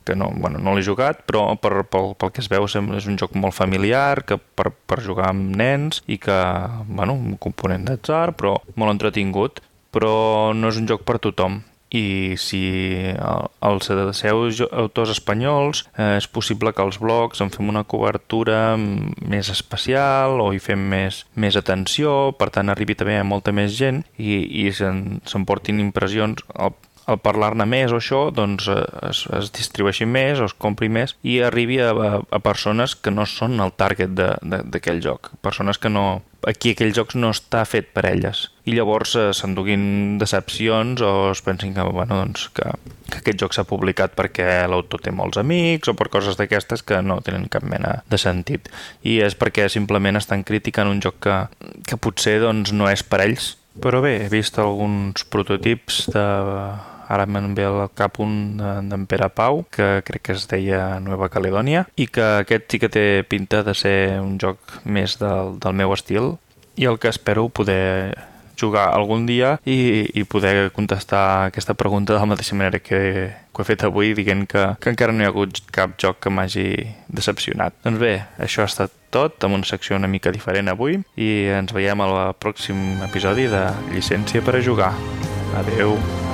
que no, bueno, no l'he jugat, però per, pel, pel que es veu és un joc molt familiar, que per, per jugar amb nens i que, bueno, un component d'atzar, però molt entretingut, però no és un joc per tothom. I si els seus autors espanyols eh, és possible que els blogs en fem una cobertura més especial o hi fem més, més atenció, per tant arribi també a molta més gent i, i s'emportin impressions el, al parlar-ne més o això, doncs eh, es, es distribueixi més o es compri més i arribi a, a, a persones que no són el target d'aquell joc, persones que no... Aquí aquell joc no està fet per elles. I llavors eh, s'enduguin decepcions o es pensin que, bueno, doncs, que, que aquest joc s'ha publicat perquè l'autor té molts amics o per coses d'aquestes que no tenen cap mena de sentit. I és perquè simplement estan criticant un joc que, que potser doncs, no és per ells. Però bé, he vist alguns prototips de... Ara me'n ve al cap un d'en Pere Pau, que crec que es deia Nueva Caledònia, i que aquest sí que té pinta de ser un joc més del, del meu estil, i el que espero poder jugar algun dia i, i poder contestar aquesta pregunta de la mateixa manera que, que he fet avui dient que, que encara no hi ha hagut cap joc que m'hagi decepcionat. Doncs bé, això ha estat tot, amb una secció una mica diferent avui i ens veiem al pròxim episodi de Llicència per a jugar. Adeu! Ei,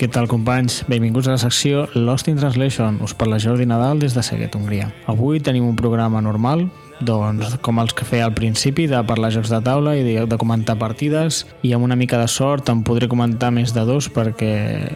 què tal companys? Benvinguts a la secció Lost in Translation. Us parla Jordi Nadal des de Seguet, Hongria. Avui tenim un programa normal, doncs com els que feia al principi, de parlar jocs de taula i de, comentar partides i amb una mica de sort en podré comentar més de dos perquè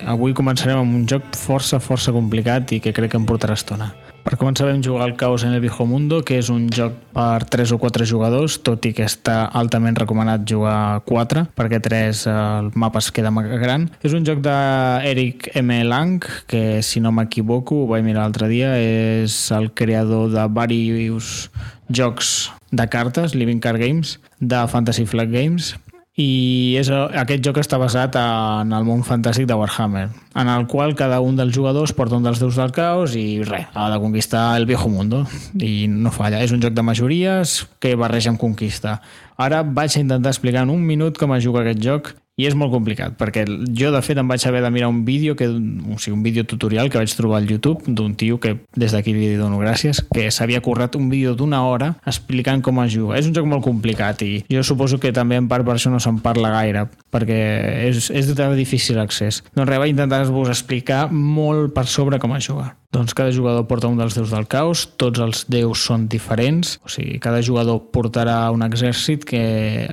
avui començarem amb un joc força, força complicat i que crec que em portarà estona. Per començar vam jugar al Caos en el Viejo Mundo, que és un joc per 3 o 4 jugadors, tot i que està altament recomanat jugar 4, perquè 3 el mapa es queda gran. És un joc d'Eric M. Lang, que si no m'equivoco, ho vaig mirar l'altre dia, és el creador de diversos jocs de cartes, Living Card Games, de Fantasy Flag Games, i és, aquest joc està basat en el món fantàstic de Warhammer, en el qual cada un dels jugadors porta un dels déus del caos i res, ha de conquistar el viejo mundo. I no falla, és un joc de majories que barreja amb conquista. Ara vaig a intentar explicar en un minut com es juga aquest joc i és molt complicat, perquè jo de fet em vaig haver de mirar un vídeo, que, o sigui, un vídeo tutorial que vaig trobar al YouTube d'un tio que des d'aquí li dono gràcies, que s'havia currat un vídeo d'una hora explicant com es juga. És un joc molt complicat i jo suposo que també en part per això no se'n parla gaire, perquè és, és de difícil accés. Doncs res, vaig intentar-vos explicar molt per sobre com es juga. Doncs cada jugador porta un dels déus del caos, tots els déus són diferents, o sigui, cada jugador portarà un exèrcit que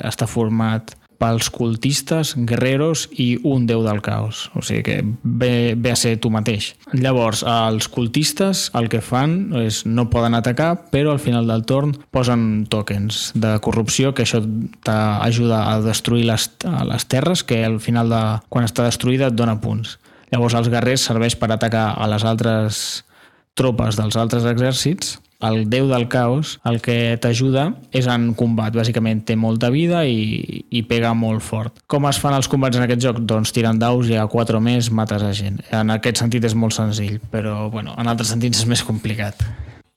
està format pels cultistes, guerreros i un déu del caos. O sigui que ve, ve a ser tu mateix. Llavors, els cultistes el que fan és no poden atacar, però al final del torn posen tokens de corrupció, que això t'ajuda a destruir les, les terres, que al final de quan està destruïda et dona punts. Llavors, els guerrers serveix per atacar a les altres tropes dels altres exèrcits el déu del caos, el que t'ajuda és en combat. Bàsicament té molta vida i, i pega molt fort. Com es fan els combats en aquest joc? Doncs tirant daus i a 4 o més mates a gent. En aquest sentit és molt senzill, però bueno, en altres sentits és més complicat.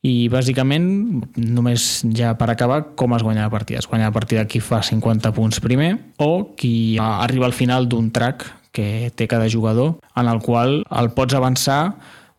I bàsicament, només ja per acabar, com es guanya la partida? Es guanya la partida qui fa 50 punts primer o qui arriba al final d'un track que té cada jugador, en el qual el pots avançar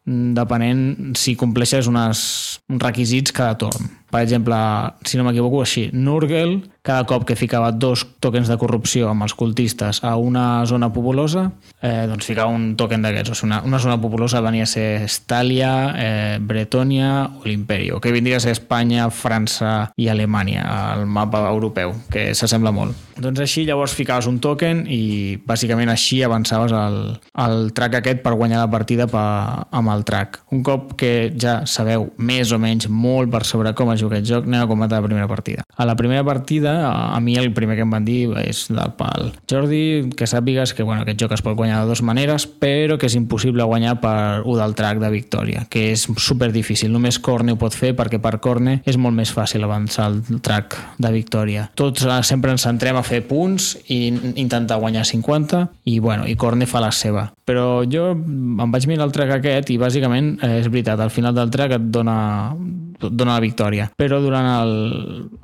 depenent si compleixes uns requisits cada torn. Per exemple, si no m'equivoco així, Nurgle cada cop que ficava dos tokens de corrupció amb els cultistes a una zona populosa, eh, doncs ficava un token d'aquests. O sigui, una, una zona populosa venia a ser Estàlia, eh, Bretònia o l'Imperio, que vindria a ser Espanya, França i Alemanya, al mapa europeu, que s'assembla molt. Doncs així llavors ficaves un token i bàsicament així avançaves el, el track aquest per guanyar la partida pa, amb el track. Un cop que ja sabeu més o menys molt per sobre com es juga aquest joc, anem a comentar la primera partida. A la primera partida a mi el primer que em van dir és del pal. Jordi, que sàpigues que bueno, aquest joc es pot guanyar de dues maneres, però que és impossible guanyar per un del track de victòria, que és super difícil. Només Corne ho pot fer perquè per Corne és molt més fàcil avançar el track de victòria. Tots eh, sempre ens centrem a fer punts i intentar guanyar 50 i, bueno, i Corne fa la seva. Però jo em vaig mirar el track aquest i bàsicament eh, és veritat, al final del track et dona dona la victòria. Però durant el,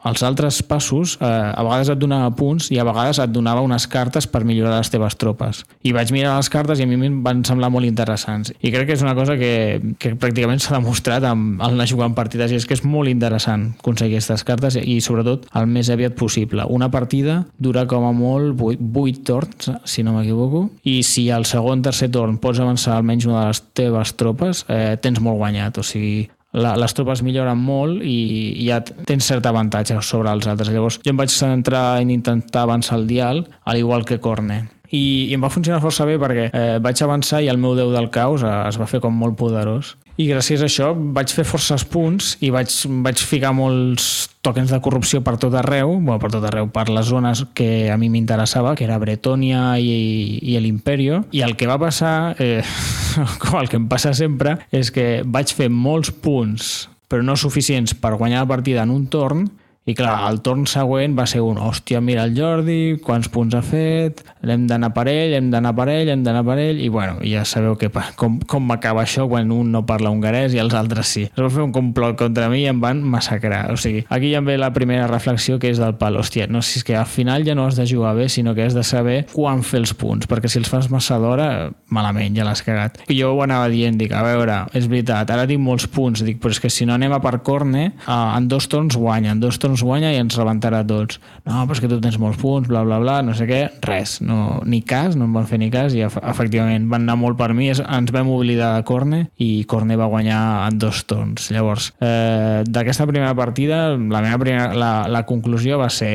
els altres passos, eh, a vegades et donava punts i a vegades et donava unes cartes per millorar les teves tropes. I vaig mirar les cartes i a mi em van semblar molt interessants. I crec que és una cosa que, que pràcticament s'ha demostrat amb el anar jugant partides i és que és molt interessant aconseguir aquestes cartes i sobretot el més aviat possible. Una partida dura com a molt 8, 8 torns, si no m'equivoco, i si al segon, tercer torn pots avançar almenys una de les teves tropes, eh, tens molt guanyat. O sigui, la, les tropes milloren molt i, i ja tens cert avantatge sobre els altres. Llavors jo em vaig centrar en intentar avançar el dial, al igual que Corne. I, i em va funcionar força bé perquè eh, vaig avançar i el meu déu del caos eh, es va fer com molt poderós. I gràcies a això vaig fer forces punts i vaig, vaig ficar molts tokens de corrupció per tot arreu, bueno, per tot arreu, per les zones que a mi m'interessava, que era Bretònia i, i l'Imperio, i el que va passar, eh, com el que em passa sempre, és que vaig fer molts punts però no suficients per guanyar la partida en un torn i clar, el torn següent va ser un hòstia, mira el Jordi, quants punts ha fet, hem d'anar per ell, hem d'anar per ell, hem d'anar per ell, i bueno, ja sabeu que, com, com m'acaba això quan un no parla hongarès i els altres sí. Es va fer un complot contra mi i em van massacrar. O sigui, aquí ja em ve la primera reflexió que és del pal, hòstia, no, si és que al final ja no has de jugar bé, sinó que has de saber quan fer els punts, perquè si els fas massa d'hora, malament, ja l'has cagat. I jo ho anava dient, dic, a veure, és veritat, ara tinc molts punts, dic, però és que si no anem a per corne, en dos torns guanya, en dos torns guanya i ens rebentarà tots. No, però és que tu tens molts punts, bla, bla, bla, no sé què, res, no, ni cas, no em van fer ni cas i efectivament van anar molt per mi, ens vam oblidar de Corne i Corne va guanyar en dos torns. Llavors, eh, d'aquesta primera partida, la meva primera, la, la conclusió va ser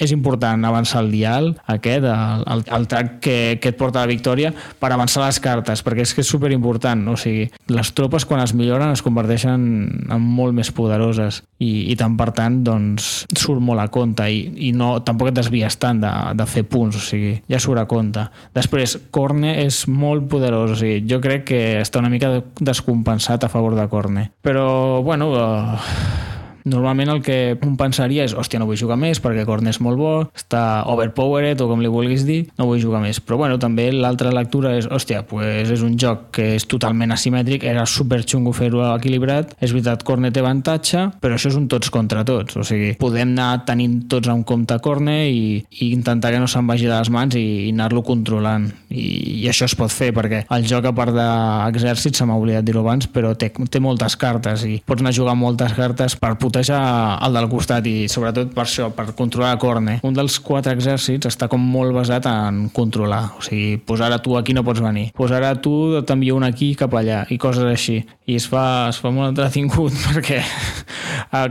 és important avançar el dial aquest, el, el, el track que, que et porta a la victòria per avançar les cartes, perquè és que és superimportant, o sigui, les tropes quan es milloren es converteixen en molt més poderoses i, i tant per tant, doncs, surt molt a compte i, i no, tampoc et desvies tant de, de fer punts, o sigui, ja surt a compte. Després, Corne és molt poderós, o sigui, jo crec que està una mica descompensat a favor de Corne. Però, bueno, uh, Normalment el que un pensaria és hòstia, no vull jugar més perquè Korn és molt bo, està overpowered o com li vulguis dir, no vull jugar més. Però bueno, també l'altra lectura és hòstia, pues és un joc que és totalment asimètric, era super xungo fer-ho equilibrat, és veritat, Corne té avantatge, però això és un tots contra tots, o sigui, podem anar tenint tots a un compte Corne i, i intentar que no se'n vagi de les mans i, i anar-lo controlant. I, I això es pot fer perquè el joc, a part d'exèrcit, se m'ha oblidat dir-ho abans, però té, té moltes cartes i pots anar a jugar moltes cartes per putejar el del costat i sobretot per això, per controlar la corne. Un dels quatre exèrcits està com molt basat en controlar, o sigui, posar a tu aquí no pots venir, posar a tu t'envio un aquí cap allà i coses així. I es fa, es fa molt entretingut perquè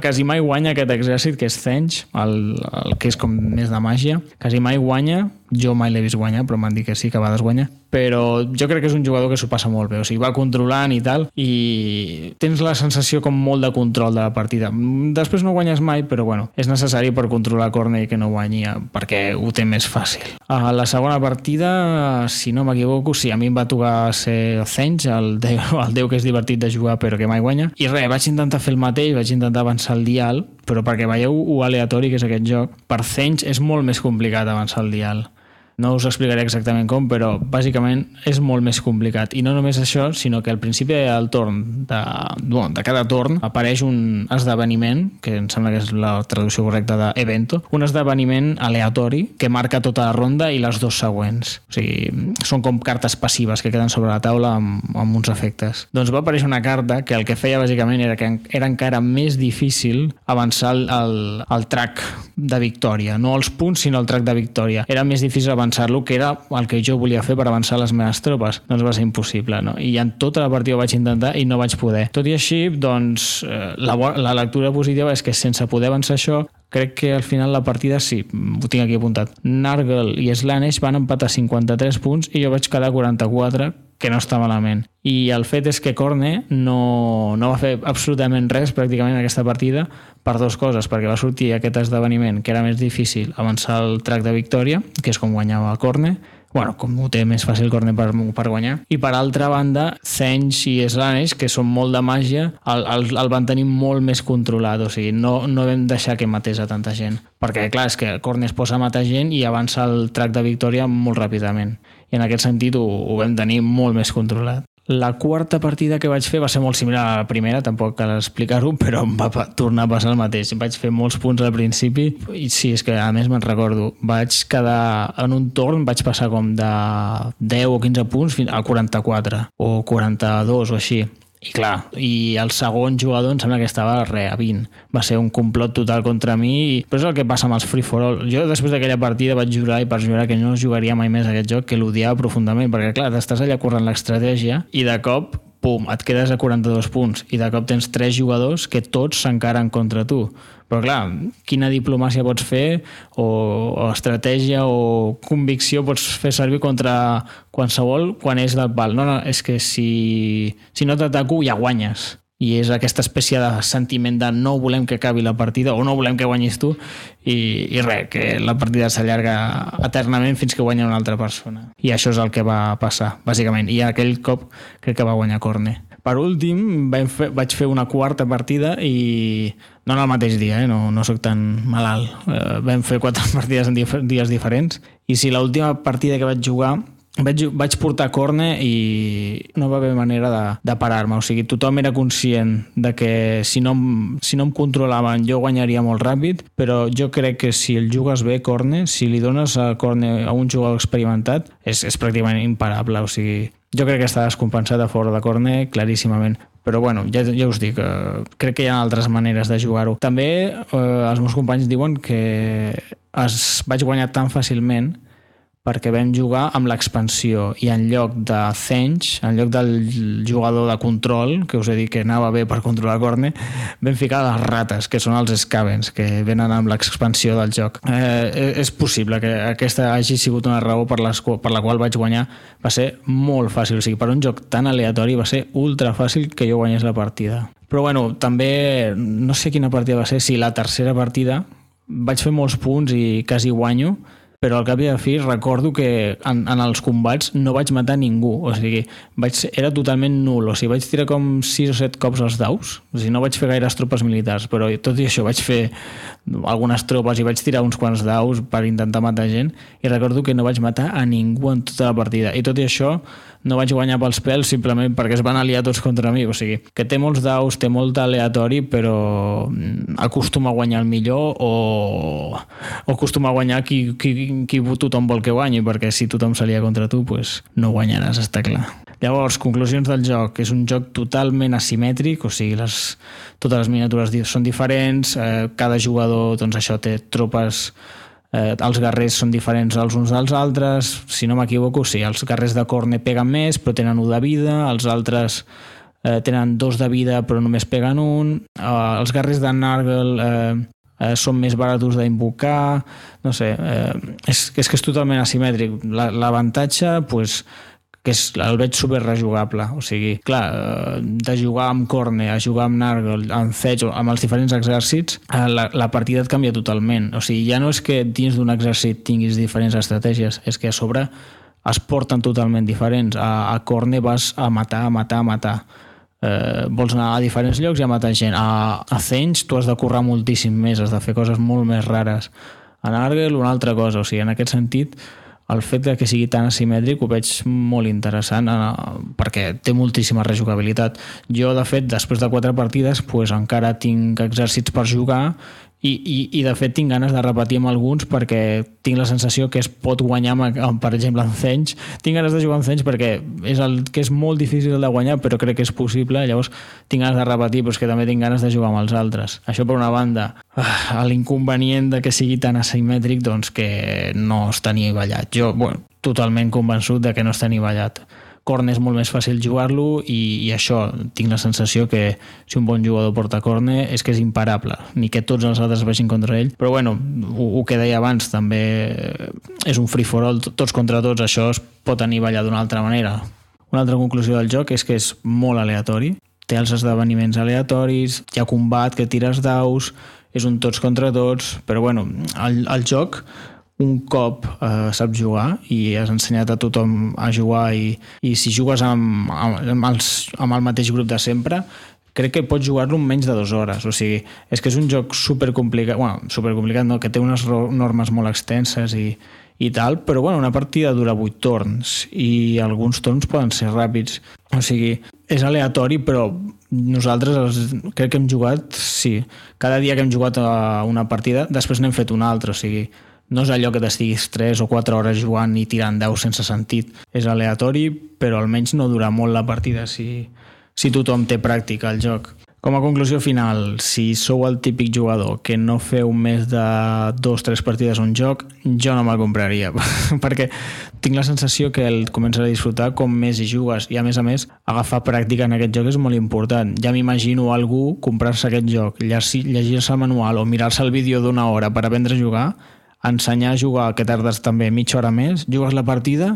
quasi mai guanya aquest exèrcit que és Zench, el, el que és com més de màgia, quasi mai guanya jo mai l'he vist guanyar, però m'han dit que sí, que a vegades guanya. Però jo crec que és un jugador que s'ho passa molt bé, o sigui, va controlant i tal, i tens la sensació com molt de control de la partida. Després no guanyes mai, però bueno, és necessari per controlar Corney que no guanyi, perquè ho té més fàcil. A la segona partida, si no m'equivoco, sí, a mi em va tocar ser Zench, el déu, el déu que és divertit de jugar però que mai guanya, i res, vaig intentar fer el mateix, vaig intentar avançar el dial, però perquè veieu ho aleatori que és aquest joc, per Zench és molt més complicat avançar el dial no us explicaré exactament com, però bàsicament és molt més complicat. I no només això, sinó que al principi del torn, de, bueno, de cada torn, apareix un esdeveniment, que em sembla que és la traducció correcta d'evento, un esdeveniment aleatori que marca tota la ronda i les dos següents. O sigui, són com cartes passives que queden sobre la taula amb, amb uns efectes. Doncs va aparèixer una carta que el que feia bàsicament era que era encara més difícil avançar el, el, el track de victòria. No els punts, sinó el track de victòria. Era més difícil avançar-lo, que era el que jo volia fer per avançar les meves tropes. Doncs va ser impossible, no? I en tota la partida ho vaig intentar i no vaig poder. Tot i així, doncs, eh, la, la lectura positiva és que sense poder avançar això, crec que al final la partida sí, ho tinc aquí apuntat. Nargel i Slanesh van empatar 53 punts i jo vaig quedar 44, que no està malament. I el fet és que Corne no, no va fer absolutament res pràcticament en aquesta partida per dues coses, perquè va sortir aquest esdeveniment que era més difícil avançar el track de victòria, que és com guanyava Corne, bueno, com ho té més fàcil Corne per, per guanyar. I per altra banda, Zench i Slanesh, que són molt de màgia, el, el, el van tenir molt més controlat, o sigui, no, no vam deixar que matés a tanta gent. Perquè, clar, és que Corne es posa a matar gent i avança el track de victòria molt ràpidament. I en aquest sentit ho, ho vam tenir molt més controlat. La quarta partida que vaig fer va ser molt similar a la primera, tampoc cal explicar-ho, però em va tornar a passar el mateix. Vaig fer molts punts al principi i sí, és que a més me'n recordo. Vaig quedar en un torn, vaig passar com de 10 o 15 punts fins a 44 o 42 o així i clar, i el segon jugador em sembla que estava re, a 20. Va ser un complot total contra mi, i... però és el que passa amb els free for all. Jo després d'aquella partida vaig jurar i per jurar que no jugaria mai més aquest joc, que l'odiava profundament, perquè clar, estàs allà corrent l'estratègia i de cop pum, et quedes a 42 punts i de cop tens tres jugadors que tots s'encaren contra tu. Però clar, quina diplomàcia pots fer o, o estratègia o convicció pots fer servir contra qualsevol quan és del pal. No, no, és que si, si no t'ataco ja guanyes i és aquesta espècie de sentiment de no volem que acabi la partida o no volem que guanyis tu i, i res, que la partida s'allarga eternament fins que guanya una altra persona. I això és el que va passar, bàsicament. I aquell cop crec que va guanyar Corne. Per últim, fer, vaig fer una quarta partida i no en el mateix dia, eh? no, no sóc tan malalt. Eh, vam fer quatre partides en dies diferents i si l'última partida que vaig jugar vaig, vaig portar corne i no va haver manera de, de parar-me. O sigui, tothom era conscient de que si no, si no em controlaven jo guanyaria molt ràpid, però jo crec que si el jugues bé corne, si li dones a corne a un jugador experimentat, és, és pràcticament imparable. O sigui, jo crec que està descompensat a fora de corne claríssimament però bueno, ja, ja us dic, eh, crec que hi ha altres maneres de jugar-ho. També eh, els meus companys diuen que es vaig guanyar tan fàcilment perquè vam jugar amb l'expansió i en lloc de Zench, en lloc del jugador de control, que us he dit que anava bé per controlar Corne, vam ficar les rates, que són els Scavens, que venen amb l'expansió del joc. Eh, és possible que aquesta hagi sigut una raó per, les, per la qual vaig guanyar. Va ser molt fàcil, o sigui, per un joc tan aleatori va ser ultra fàcil que jo guanyés la partida. Però bueno, també no sé quina partida va ser, si la tercera partida vaig fer molts punts i quasi guanyo, però al cap i a fi recordo que en, en els combats no vaig matar ningú, o sigui, vaig, era totalment nul, o sigui, vaig tirar com 6 o 7 cops els daus, o sigui, no vaig fer gaires tropes militars, però tot i això vaig fer algunes tropes i vaig tirar uns quants daus per intentar matar gent, i recordo que no vaig matar a ningú en tota la partida, i tot i això no vaig guanyar pels pèls simplement perquè es van aliar tots contra mi. O sigui, que té molts daus, té molt aleatori, però mm, acostuma a guanyar el millor o, o acostuma a guanyar qui, qui, qui tothom vol que guanyi, perquè si tothom s'alia contra tu, pues, no guanyaràs, està clar. Llavors, conclusions del joc. És un joc totalment asimètric, o sigui, les, totes les miniatures són diferents, eh, cada jugador, doncs això, té tropes eh, els guerrers són diferents els uns dels altres, si no m'equivoco, sí, els guerrers de Corne peguen més però tenen un de vida, els altres eh, tenen dos de vida però només peguen un, eh, els guerrers de Nargle eh, eh, són més baratos d'invocar, no sé, eh, és, és que és totalment asimètric. L'avantatge, la, pues, que és, el veig super rejugable. O sigui, clar, eh, de jugar amb Corne a jugar amb Nargle, amb Fetch, amb els diferents exèrcits, eh, la, la partida et canvia totalment. O sigui, ja no és que dins d'un exèrcit tinguis diferents estratègies, és que a sobre es porten totalment diferents. A, a Corne vas a matar, a matar, a matar. Eh, vols anar a diferents llocs i a matar gent. A, a Zench tu has de currar moltíssim més, has de fer coses molt més rares. A Nargle una altra cosa, o sigui, en aquest sentit el fet de que sigui tan asimètric ho veig molt interessant eh, perquè té moltíssima rejugabilitat. Jo, de fet, després de quatre partides pues, encara tinc exèrcits per jugar i, i, i de fet tinc ganes de repetir amb alguns perquè tinc la sensació que es pot guanyar amb, amb per exemple en Zench. Tinc ganes de jugar en Zench perquè és el que és molt difícil de guanyar però crec que és possible. Llavors tinc ganes de repetir però és que també tinc ganes de jugar amb els altres. Això per una banda ah, l'inconvenient de que sigui tan asimètric doncs que no està ni ballat jo bueno, totalment convençut de que no està ni ballat corne és molt més fàcil jugar-lo i, i això, tinc la sensació que si un bon jugador porta corne és que és imparable, ni que tots els altres vagin contra ell, però bueno, el, el que deia abans també és un free for all, tots contra tots, això es pot anivellar d'una altra manera. Una altra conclusió del joc és que és molt aleatori, té els esdeveniments aleatoris, hi ha combat que tires daus, és un tots contra tots, però bueno, el, el joc un cop eh, saps jugar i has ensenyat a tothom a jugar i, i si jugues amb, amb, els, amb el mateix grup de sempre crec que pots jugar-lo en menys de dues hores o sigui, és que és un joc supercomplicat bueno, supercomplicat no, que té unes normes molt extenses i, i tal, però bueno, una partida dura 8 torns i alguns torns poden ser ràpids. O sigui, és aleatori, però nosaltres els, crec que hem jugat, sí, cada dia que hem jugat a una partida, després n'hem fet una altra, o sigui, no és allò que t'estiguis 3 o 4 hores jugant i tirant 10 sense sentit. És aleatori, però almenys no dura molt la partida si, si tothom té pràctica al joc. Com a conclusió final, si sou el típic jugador que no feu més de dos o tres partides a un joc, jo no me'l compraria, perquè tinc la sensació que el comences a disfrutar com més hi jugues i a més a més agafar pràctica en aquest joc és molt important. Ja m'imagino algú comprar-se aquest joc, llegir-se el manual o mirar-se el vídeo d'una hora per aprendre a jugar, ensenyar a jugar que tardes també mitja hora més, jugues la partida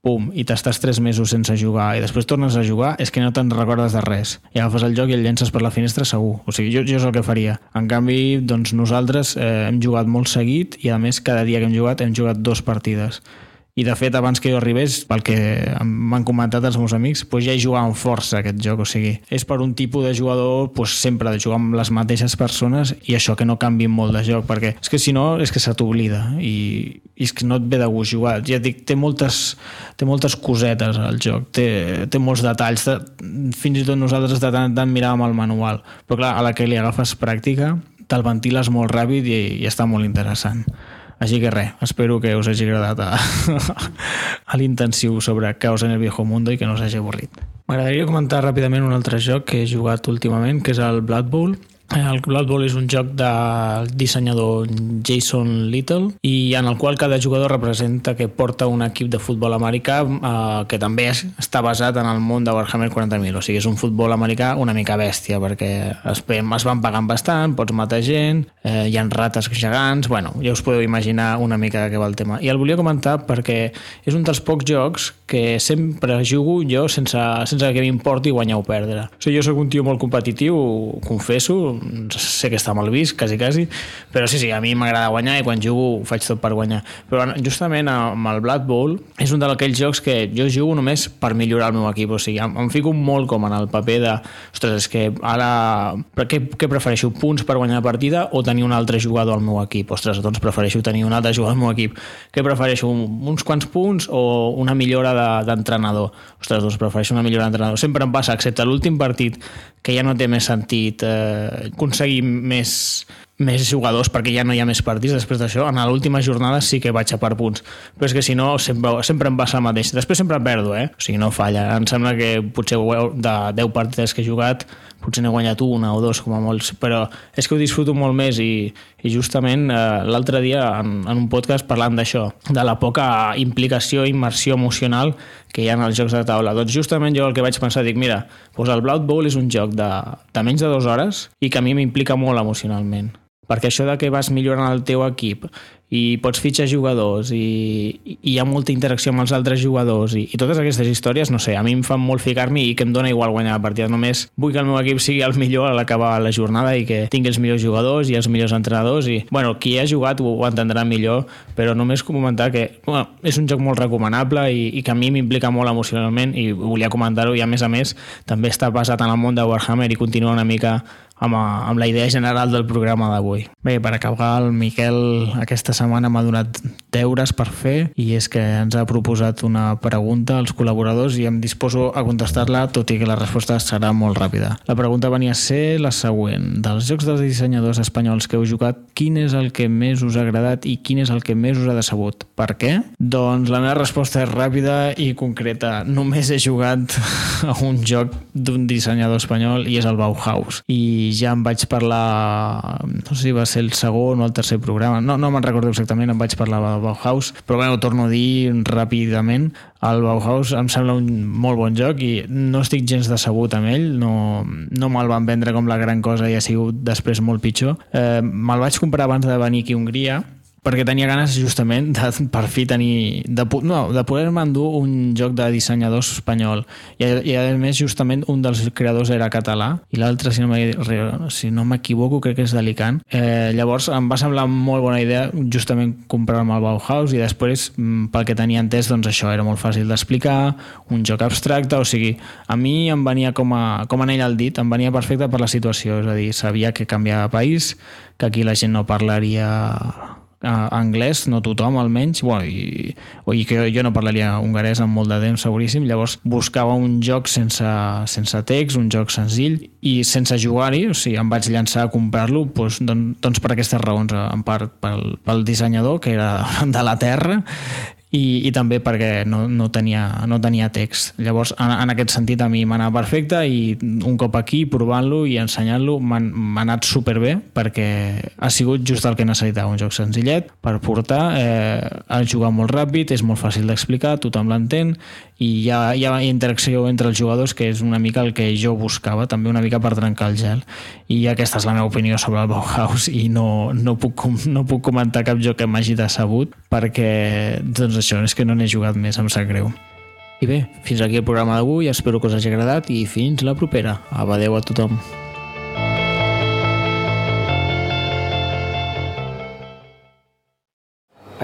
pum, i t'estàs tres mesos sense jugar i després tornes a jugar, és que no te'n recordes de res. I agafes el joc i el llences per la finestra segur. O sigui, jo, jo és el que faria. En canvi, doncs nosaltres eh, hem jugat molt seguit i a més cada dia que hem jugat hem jugat dos partides i de fet abans que jo arribés pel que m'han comentat els meus amics doncs ja hi jugàvem força aquest joc o sigui, és per un tipus de jugador doncs, sempre de jugar amb les mateixes persones i això que no canvi molt de joc perquè és que si no és que se t'oblida i, i és que no et ve de gust jugar. Ja dic, té moltes, té moltes cosetes al joc té, té molts detalls. De, fins i tot nosaltres de tant en tant miràvem el manual però clar, a la que li agafes pràctica te'l ventiles molt ràpid i, i està molt interessant així que res, espero que us hagi agradat a, a l'intensiu sobre Caos en el Viejo Mundo i que no us hagi avorrit. M'agradaria comentar ràpidament un altre joc que he jugat últimament, que és el Blood Bowl, el Blood Bowl és un joc del dissenyador Jason Little i en el qual cada jugador representa que porta un equip de futbol americà eh, que també està basat en el món de Warhammer 40.000, o sigui, és un futbol americà una mica bèstia perquè es, es van pagant bastant, pots matar gent, eh, hi ha rates gegants, bueno, ja us podeu imaginar una mica què va el tema. I el volia comentar perquè és un dels pocs jocs que sempre jugo jo sense, sense que m'importi guanyar o perdre. O sigui, jo sóc un tio molt competitiu, confesso, sé que està mal vist, quasi, quasi, però sí, sí, a mi m'agrada guanyar i quan jugo ho faig tot per guanyar. Però justament amb el Blood Bowl és un d'aquells jocs que jo jugo només per millorar el meu equip, o sigui, em, em fico molt com en el paper de, ostres, és que ara, què, què prefereixo, punts per guanyar la partida o tenir un altre jugador al meu equip? Ostres, doncs prefereixo tenir un altre jugador al meu equip. Què prefereixo, uns quants punts o una millora d'entrenador? De, Ostres, doncs prefereixo una millora d'entrenador. Sempre em passa, excepte l'últim partit, que ja no té més sentit eh, aconseguir més, més jugadors perquè ja no hi ha més partits després d'això. En l'última jornada sí que vaig a per punts, però és que si no sempre, sempre em passa el mateix. Després sempre perdo, eh? O sigui, no falla. Em sembla que potser de 10 partides que he jugat potser n'he guanyat una o dos com a molts, però és que ho disfruto molt més i, i justament eh, l'altre dia en, en un podcast parlant d'això, de la poca implicació immersió emocional que hi ha en els jocs de taula. Doncs justament jo el que vaig pensar, dic, mira, doncs el Blood Bowl és un joc de, de menys de dues hores i que a mi m'implica molt emocionalment perquè això de que vas millorant el teu equip i pots fitxar jugadors i, i hi ha molta interacció amb els altres jugadors i, i totes aquestes històries, no sé, a mi em fan molt ficar-m'hi i que em dona igual guanyar la partida. Només vull que el meu equip sigui el millor a l'acabar la jornada i que tingui els millors jugadors i els millors entrenadors i, bueno, qui ha jugat ho, ho entendrà millor, però només comentar que bueno, és un joc molt recomanable i, i que a mi m'implica molt emocionalment i volia comentar-ho i a més a més també està basat en el món de Warhammer i continua una mica amb, amb la idea general del programa d'avui. Bé, per acabar, el Miquel aquesta setmana m'ha donat deures per fer i és que ens ha proposat una pregunta als col·laboradors i em disposo a contestar-la, tot i que la resposta serà molt ràpida. La pregunta venia a ser la següent. Dels jocs dels dissenyadors espanyols que heu jugat, quin és el que més us ha agradat i quin és el que més us ha decebut? Per què? Doncs la meva resposta és ràpida i concreta. Només he jugat a un joc d'un dissenyador espanyol i és el Bauhaus. I ja em vaig parlar, no sé si va ser el segon o el tercer programa, no, no me'n recordo exactament, em vaig parlar del Bauhaus, però ho torno a dir ràpidament, el Bauhaus em sembla un molt bon joc i no estic gens decebut amb ell, no, no me'l van vendre com la gran cosa i ha sigut després molt pitjor. Eh, me'l vaig comprar abans de venir aquí a Hongria, perquè tenia ganes justament de per fi tenir de, no, de poder-me endur un joc de dissenyadors espanyol. I, i a més justament un dels creadors era català i l'altre si no si no m'equivoco crec que és d'Alicant. Eh, llavors em va semblar molt bona idea justament comprar-me el Bauhaus i després mm, pel que tenia entès doncs això era molt fàcil d'explicar un joc abstracte o sigui a mi em venia com, a, com en ell al dit em venia perfecte per la situació és a dir, sabia que canviava país que aquí la gent no parlaria uh, anglès, no tothom almenys, bueno, i, i que jo, jo no parlaria hongarès en molt de temps, seguríssim, llavors buscava un joc sense, sense text, un joc senzill, i sense jugar-hi, o sigui, em vaig llançar a comprar-lo doncs, doncs per aquestes raons, en part pel, pel dissenyador, que era de la Terra, i, i també perquè no, no, tenia, no tenia text. Llavors, en, en aquest sentit, a mi m'ha anat perfecte i un cop aquí, provant-lo i ensenyant-lo, m'ha anat superbé perquè ha sigut just el que necessitava, un joc senzillet per portar, eh, ha jugat molt ràpid, és molt fàcil d'explicar, tothom l'entén i hi ha, hi ha interacció entre els jugadors que és una mica el que jo buscava, també una mica per trencar el gel. I aquesta és la meva opinió sobre el Bauhaus i no, no, puc, no puc comentar cap joc que m'hagi decebut perquè doncs això, és que no n'he jugat més, em sap greu. I bé, fins aquí el programa d'avui, espero que us hagi agradat i fins la propera. Abadeu a tothom.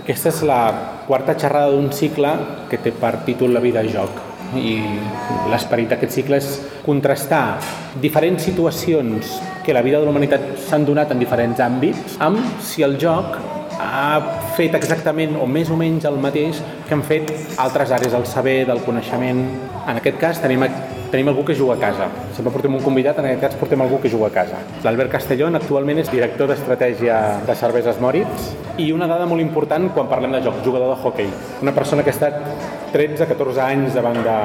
Aquesta és la quarta xerrada d'un cicle que té per títol La vida joc i l'esperit d'aquest cicle és contrastar diferents situacions que la vida de la humanitat s'han donat en diferents àmbits amb si el joc ha fet exactament o més o menys el mateix que han fet altres àrees del saber, del coneixement. En aquest cas tenim tenim algú que juga a casa. Sempre portem un convidat, en aquest cas portem algú que juga a casa. L'Albert Castellón actualment és director d'estratègia de cerveses Moritz i una dada molt important quan parlem de joc, jugador de hockey. Una persona que ha estat 13-14 anys davant de,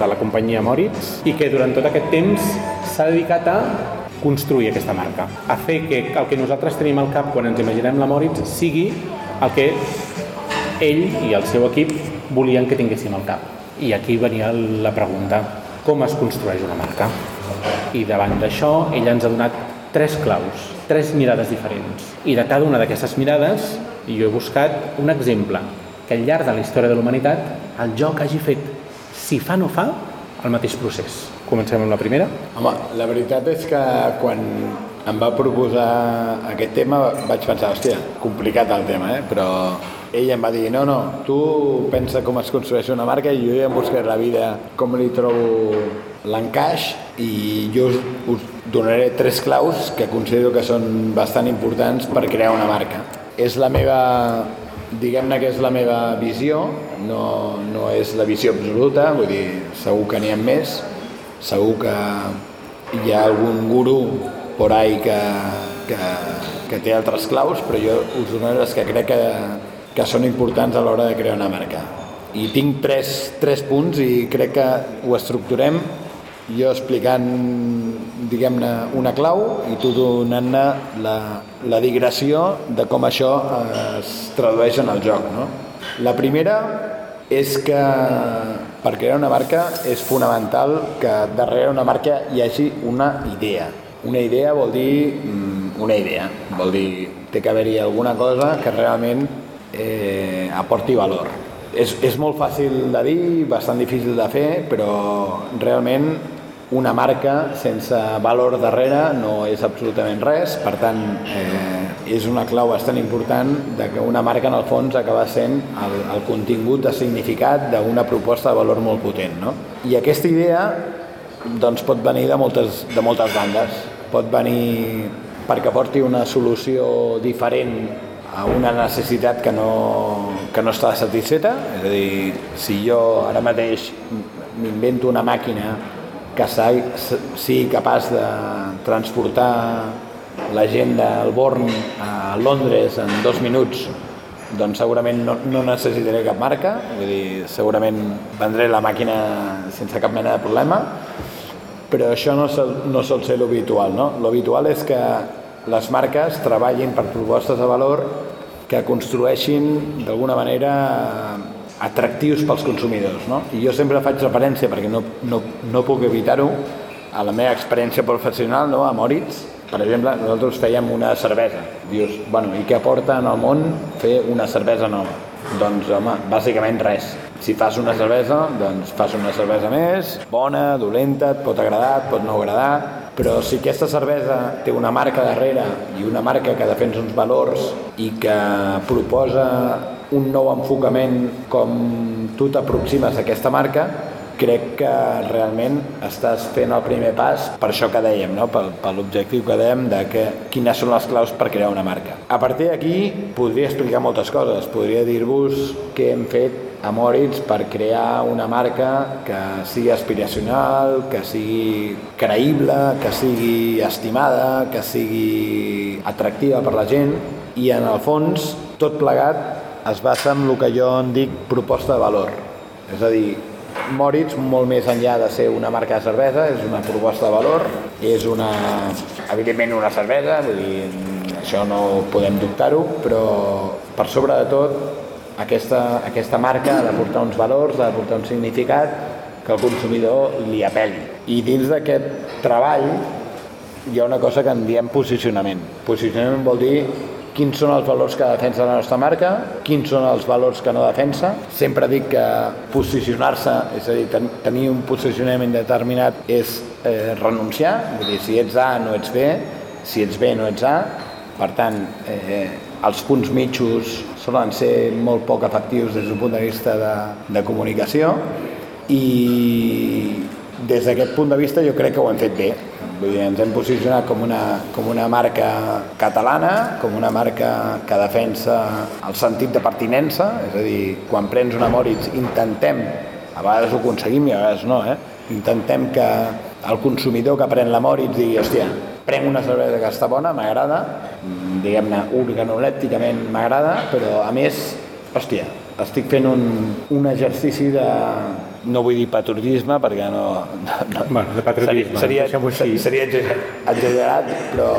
de la companyia Moritz i que durant tot aquest temps s'ha dedicat a construir aquesta marca, a fer que el que nosaltres tenim al cap quan ens imaginem la Moritz sigui el que ell i el seu equip volien que tinguéssim al cap. I aquí venia la pregunta, com es construeix una marca. I davant d'això, ell ens ha donat tres claus, tres mirades diferents. I de cada una d'aquestes mirades, jo he buscat un exemple que al llarg de la història de la humanitat el joc hagi fet, si fa no fa, el mateix procés. Comencem amb la primera. Home, la veritat és que quan em va proposar aquest tema vaig pensar, hòstia, complicat el tema, eh? però ell em va dir, no, no, tu pensa com es construeix una marca i jo ja em buscaré la vida com li trobo l'encaix i jo us, us donaré tres claus que considero que són bastant importants per crear una marca. És la meva, diguem-ne que és la meva visió, no, no és la visió absoluta, vull dir, segur que n'hi ha més, segur que hi ha algun guru por ahí que, que, que té altres claus, però jo us donaré les que crec que que són importants a l'hora de crear una marca. I tinc tres, tres punts i crec que ho estructurem jo explicant, diguem-ne, una clau i tu donant-ne la, la digressió de com això es tradueix en el joc. No? La primera és que per crear una marca és fonamental que darrere una marca hi hagi una idea. Una idea vol dir mm, una idea, vol dir té que haver-hi alguna cosa que realment eh, aporti valor. És, és molt fàcil de dir, bastant difícil de fer, però realment una marca sense valor darrere no és absolutament res, per tant eh, és una clau bastant important de que una marca en el fons acaba sent el, el contingut de significat d'una proposta de valor molt potent. No? I aquesta idea doncs, pot venir de moltes, de moltes bandes. Pot venir perquè porti una solució diferent a una necessitat que no, que no està satisfeta, és a dir, si jo ara mateix m'invento una màquina que sigui capaç de transportar la gent del Born a Londres en dos minuts doncs segurament no, no necessitaré cap marca, vull dir, segurament vendré la màquina sense cap mena de problema, però això no sol, no sol ser l'habitual, no? L'habitual és que les marques treballin per propostes de valor que construeixin d'alguna manera atractius pels consumidors. No? I jo sempre faig referència, perquè no, no, no puc evitar-ho, a la meva experiència professional no? a Moritz, per exemple, nosaltres fèiem una cervesa. Dius, bueno, i què aporta en el món fer una cervesa nova? Doncs, home, bàsicament res. Si fas una cervesa, doncs fas una cervesa més, bona, dolenta, et pot agradar, et pot no agradar, però si aquesta cervesa té una marca darrere i una marca que defensa uns valors i que proposa un nou enfocament com tu t'aproximes a aquesta marca, crec que realment estàs fent el primer pas per això que dèiem, no? per, per l'objectiu que dèiem de que, quines són les claus per crear una marca. A partir d'aquí podria explicar moltes coses, podria dir-vos què hem fet a Moritz per crear una marca que sigui aspiracional, que sigui creïble, que sigui estimada, que sigui atractiva per la gent i en el fons tot plegat es basa en el que jo en dic proposta de valor. És a dir, Moritz, molt més enllà de ser una marca de cervesa, és una proposta de valor, és una, evidentment una cervesa, vull dir, això no podem dubtar-ho, però per sobre de tot aquesta, aquesta marca ha de portar uns valors, ha de portar un significat que el consumidor li apel·li. I dins d'aquest treball hi ha una cosa que en diem posicionament. Posicionament vol dir quins són els valors que defensa la nostra marca, quins són els valors que no defensa. Sempre dic que posicionar-se, és a dir, ten tenir un posicionament determinat és eh, renunciar, vull dir, si ets A no ets B, si ets B no ets A, per tant, eh, els punts mitjos solen ser molt poc efectius des d'un punt de vista de, de comunicació i des d'aquest punt de vista jo crec que ho hem fet bé. Vull dir, ens hem posicionat com una, com una marca catalana, com una marca que defensa el sentit de pertinença, és a dir, quan prens una Moritz intentem, a vegades ho aconseguim i a vegades no, eh? intentem que el consumidor que pren la Moritz digui, hòstia, prenc una cervesa que està bona, m'agrada, diguem-ne, organolèpticament m'agrada, però a més, hòstia, estic fent un, un exercici de, no vull dir patriotisme perquè no... no bueno, de patriotisme, seria, seria, seria exagerat, però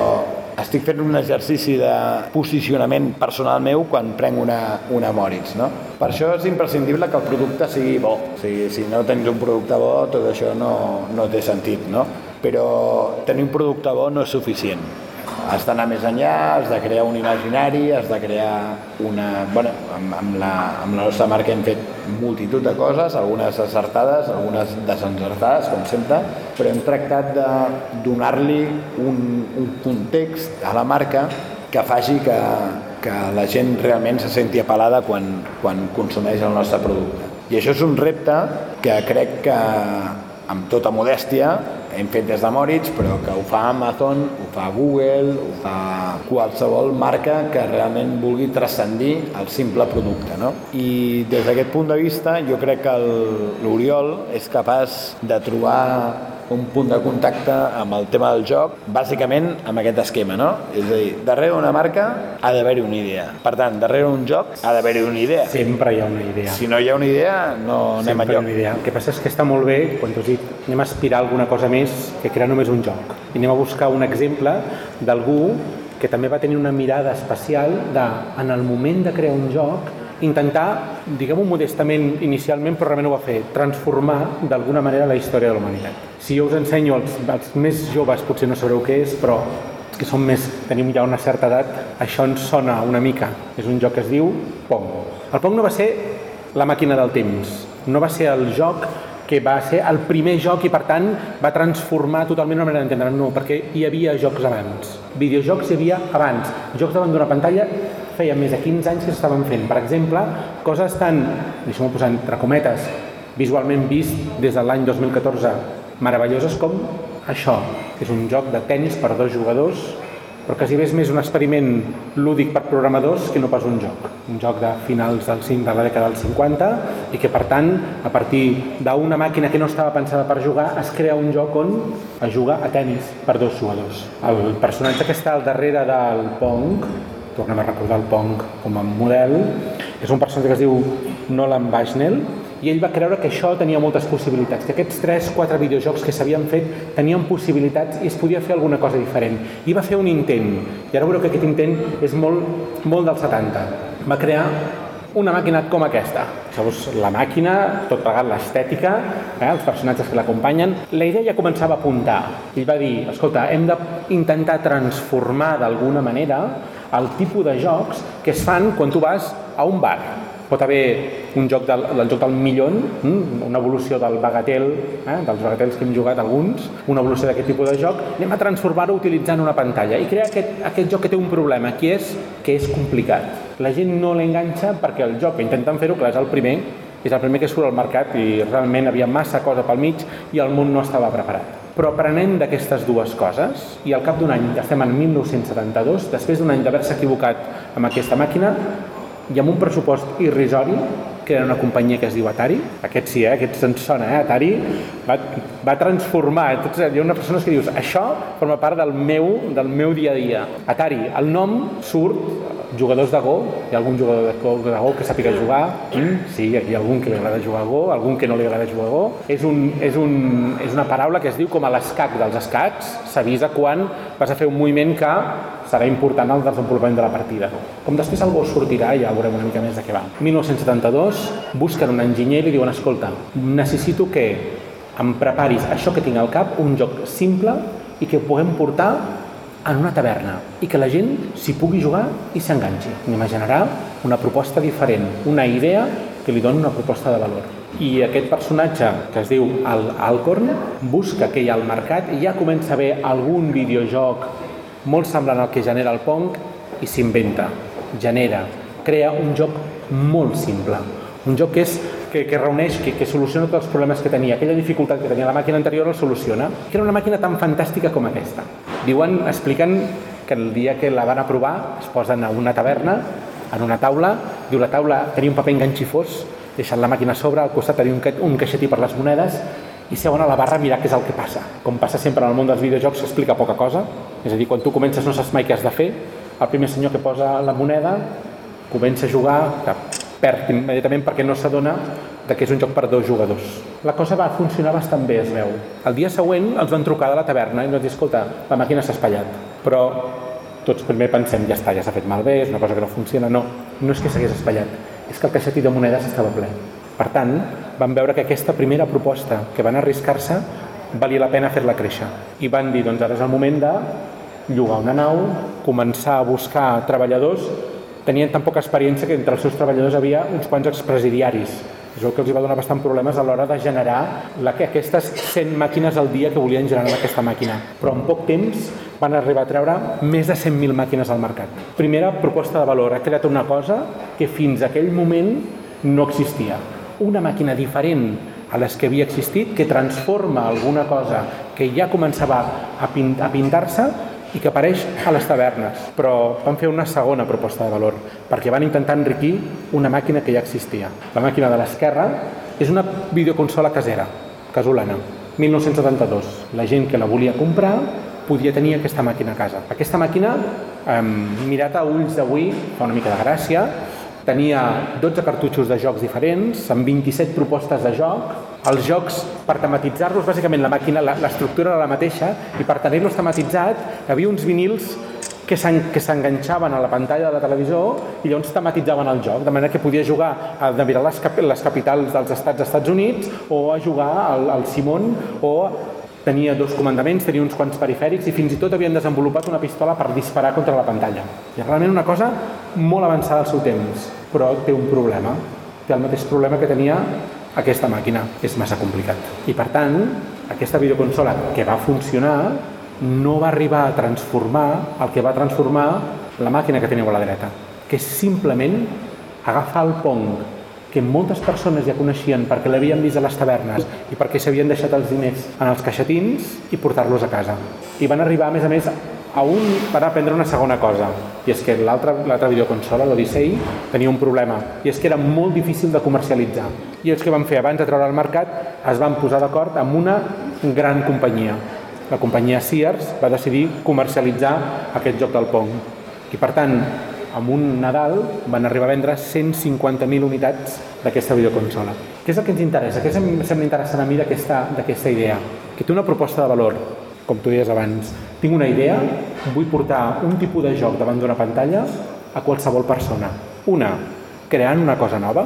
estic fent un exercici de posicionament personal meu quan prenc una, una Moritz, no? Per això és imprescindible que el producte sigui bo. O sigui, si no tens un producte bo, tot això no, no té sentit, no? Però tenir un producte bo no és suficient has d'anar més enllà, has de crear un imaginari, has de crear una... Bueno, amb, amb, la, amb la nostra marca hem fet multitud de coses, algunes acertades, algunes desencertades, com sempre, però hem tractat de donar-li un, un context a la marca que faci que, que la gent realment se senti apel·lada quan, quan consumeix el nostre producte. I això és un repte que crec que, amb tota modèstia, hem fet des de Moritz, però que ho fa Amazon, ho fa Google, ho fa qualsevol marca que realment vulgui transcendir el simple producte. No? I des d'aquest punt de vista jo crec que l'Oriol és capaç de trobar un punt de contacte amb el tema del joc, bàsicament amb aquest esquema, no? És a dir, darrere una marca ha d'haver-hi una idea. Per tant, darrere un joc ha d'haver-hi una idea. Sempre hi ha una idea. Si no hi ha una idea, no anem Sempre enlloc. Una idea. El que passa és que està molt bé, quan t'ho dit, anem a aspirar a alguna cosa més que crear només un joc. I anem a buscar un exemple d'algú que també va tenir una mirada especial de, en el moment de crear un joc, intentar, diguem-ho modestament inicialment, però realment ho va fer, transformar d'alguna manera la història de la humanitat. Si jo us ensenyo, els, els més joves potser no sabreu què és, però que som més, tenim ja una certa edat, això ens sona una mica. És un joc que es diu Pong. El Pong no va ser la màquina del temps, no va ser el joc que va ser el primer joc i per tant va transformar totalment la manera d'entendre. No, perquè hi havia jocs abans. Videojocs hi havia abans. Jocs davant d'una pantalla feia més de 15 anys que s'estaven fent. Per exemple, coses tan, deixem-ho posar entre cometes, visualment vist des de l'any 2014, meravelloses com això, que és un joc de tennis per dos jugadors, però quasi bé és més un experiment lúdic per programadors que no pas un joc. Un joc de finals del 5 de la dècada dels 50 i que, per tant, a partir d'una màquina que no estava pensada per jugar, es crea un joc on es juga a tennis per dos jugadors. El personatge que està al darrere del Pong tornem a recordar el Pong com a model, és un personatge que es diu Nolan Bushnell, i ell va creure que això tenia moltes possibilitats, que aquests 3-4 videojocs que s'havien fet tenien possibilitats i es podia fer alguna cosa diferent. I va fer un intent, i ara veureu que aquest intent és molt, molt dels 70. Va crear una màquina com aquesta. Llavors, la màquina, tot plegat l'estètica, eh, els personatges que l'acompanyen, la idea ja començava a apuntar. Ell va dir, escolta, hem d'intentar transformar d'alguna manera el tipus de jocs que es fan quan tu vas a un bar. Pot haver un joc del, del joc del millón, mm, una evolució del bagatel, eh, dels bagatels que hem jugat alguns, una evolució d'aquest tipus de joc, anem a transformar-ho utilitzant una pantalla i crear aquest, aquest joc que té un problema, que és que és complicat. La gent no l'enganxa perquè el joc que fer-ho, clar, és el primer, és el primer que surt al mercat i realment havia massa cosa pel mig i el món no estava preparat. Però aprenent d'aquestes dues coses, i al cap d'un any, estem en 1972, després d'un any d'haver-se equivocat amb aquesta màquina, i amb un pressupost irrisori, que era una companyia que es diu Atari, aquest sí, eh? aquest se'n sona, eh? Atari va, va transformar, tots, hi ha una persona que dius, això forma part del meu, del meu dia a dia. Atari, el nom surt jugadors de Go, hi ha algun jugador de Go, que sàpiga jugar, mm, sí, hi ha algun que li agrada jugar a Go, algun que no li agrada jugar a Go. És, un, és, un, és una paraula que es diu com a l'escac dels escacs, s'avisa quan vas a fer un moviment que serà important al desenvolupament de la partida. Com després el Go sortirà, ja veurem una mica més de què va. 1972, busquen un enginyer i li diuen, escolta, necessito que em preparis això que tinc al cap, un joc simple i que puguem portar en una taverna i que la gent s'hi pugui jugar i s'enganxi. M'imaginarà una proposta diferent, una idea que li doni una proposta de valor. I aquest personatge, que es diu el Alcorn, busca que hi ha al mercat i ja comença a haver algun videojoc molt semblant al que genera el Pong i s'inventa, genera, crea un joc molt simple. Un joc que, és, que, que reuneix, que, que soluciona tots els problemes que tenia. Aquella dificultat que tenia la màquina anterior el soluciona. Que era una màquina tan fantàstica com aquesta. Diuen, expliquen que el dia que la van aprovar es posen a una taverna, en una taula, diu la taula tenia un paper enganxifós, deixant la màquina a sobre, al costat tenia un, un caixetí per les monedes, i seuen a la barra a mirar què és el que passa. Com passa sempre en el món dels videojocs, s'explica poca cosa, és a dir, quan tu comences no saps mai què has de fer, el primer senyor que posa la moneda comença a jugar, que perd immediatament perquè no s'adona de que és un joc per dos jugadors. La cosa va funcionar bastant bé, es veu. El dia següent els van trucar de la taverna i ens van dir, escolta, la màquina s'ha espatllat. Però tots primer pensem, ja està, ja s'ha fet malbé, és una cosa que no funciona. No, no és que s'hagués espatllat, és que el caixetí de monedes estava ple. Per tant, van veure que aquesta primera proposta que van arriscar-se valia la pena fer-la créixer. I van dir, doncs ara és el moment de llogar una nau, començar a buscar treballadors tenien tan poca experiència que entre els seus treballadors havia uns quants expresidiaris. És el que els va donar bastant problemes a l'hora de generar la, aquestes 100 màquines al dia que volien generar en aquesta màquina. Però en poc temps van arribar a treure més de 100.000 màquines al mercat. Primera proposta de valor, ha creat una cosa que fins aquell moment no existia. Una màquina diferent a les que havia existit, que transforma alguna cosa que ja començava a, a pintar-se i que apareix a les tavernes, però van fer una segona proposta de valor, perquè van intentar enriquir una màquina que ja existia. La màquina de l'esquerra és una videoconsola casera, casolana, 1972. La gent que la volia comprar podia tenir aquesta màquina a casa. Aquesta màquina, eh, mirat a ulls d'avui, fa una mica de gràcia, tenia 12 cartutxos de jocs diferents, amb 27 propostes de joc. Els jocs, per tematitzar-los, bàsicament la màquina, l'estructura era la mateixa, i per tenir-los tematitzat hi havia uns vinils que s'enganxaven a la pantalla de la televisor i llavors tematitzaven el joc, de manera que podia jugar a mirar les, cap les capitals dels estats Estats Units o a jugar al, al Simon o tenia dos comandaments, tenia uns quants perifèrics i fins i tot havien desenvolupat una pistola per disparar contra la pantalla. I realment una cosa molt avançada al seu temps, però té un problema. Té el mateix problema que tenia aquesta màquina. És massa complicat. I per tant, aquesta videoconsola que va funcionar no va arribar a transformar el que va transformar la màquina que teniu a la dreta, que és simplement agafar el Pong que moltes persones ja coneixien perquè l'havien vist a les tavernes i perquè s'havien deixat els diners en els caixetins i portar-los a casa. I van arribar, a més a més, a un per aprendre una segona cosa, i és que l'altra videoconsola, l'Odyssey, tenia un problema, i és que era molt difícil de comercialitzar. I els que van fer abans de treure al mercat es van posar d'acord amb una gran companyia. La companyia Sears va decidir comercialitzar aquest joc del Pong. I per tant, amb un Nadal van arribar a vendre 150.000 unitats d'aquesta videoconsola. Què és el que ens interessa? Què em sembla interessant a mi d'aquesta idea? Que té una proposta de valor, com tu deies abans. Tinc una idea, vull portar un tipus de joc davant d'una pantalla a qualsevol persona. Una, creant una cosa nova,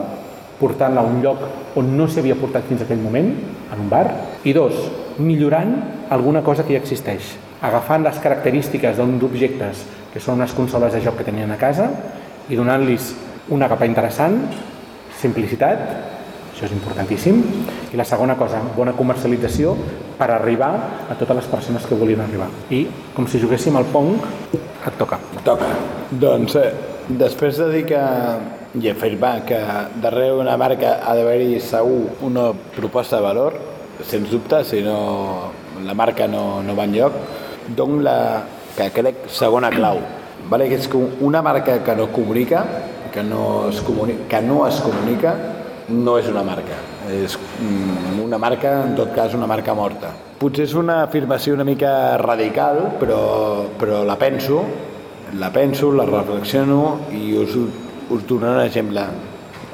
portant-la a un lloc on no s'havia portat fins aquell moment, en un bar. I dos, millorant alguna cosa que ja existeix, agafant les característiques d'un d'objectes que són unes consoles de joc que tenien a casa, i donant-los una capa interessant, simplicitat, això és importantíssim, i la segona cosa, bona comercialització per arribar a totes les persones que volien arribar. I, com si juguéssim al Pong, et toca. Toca. Doncs, eh, Després de dir que i afirmar que darrere una marca ha d'haver-hi segur una proposta de valor, sens dubte, si no la marca no, no va enlloc, dono la, que crec, segona clau, vale? que és que una marca que no comunica, que no es comunica, que no es comunica, no és una marca. És mm, una marca, en tot cas, una marca morta. Potser és una afirmació una mica radical, però, però la penso, la penso, la reflexiono i us, us donaré un exemple.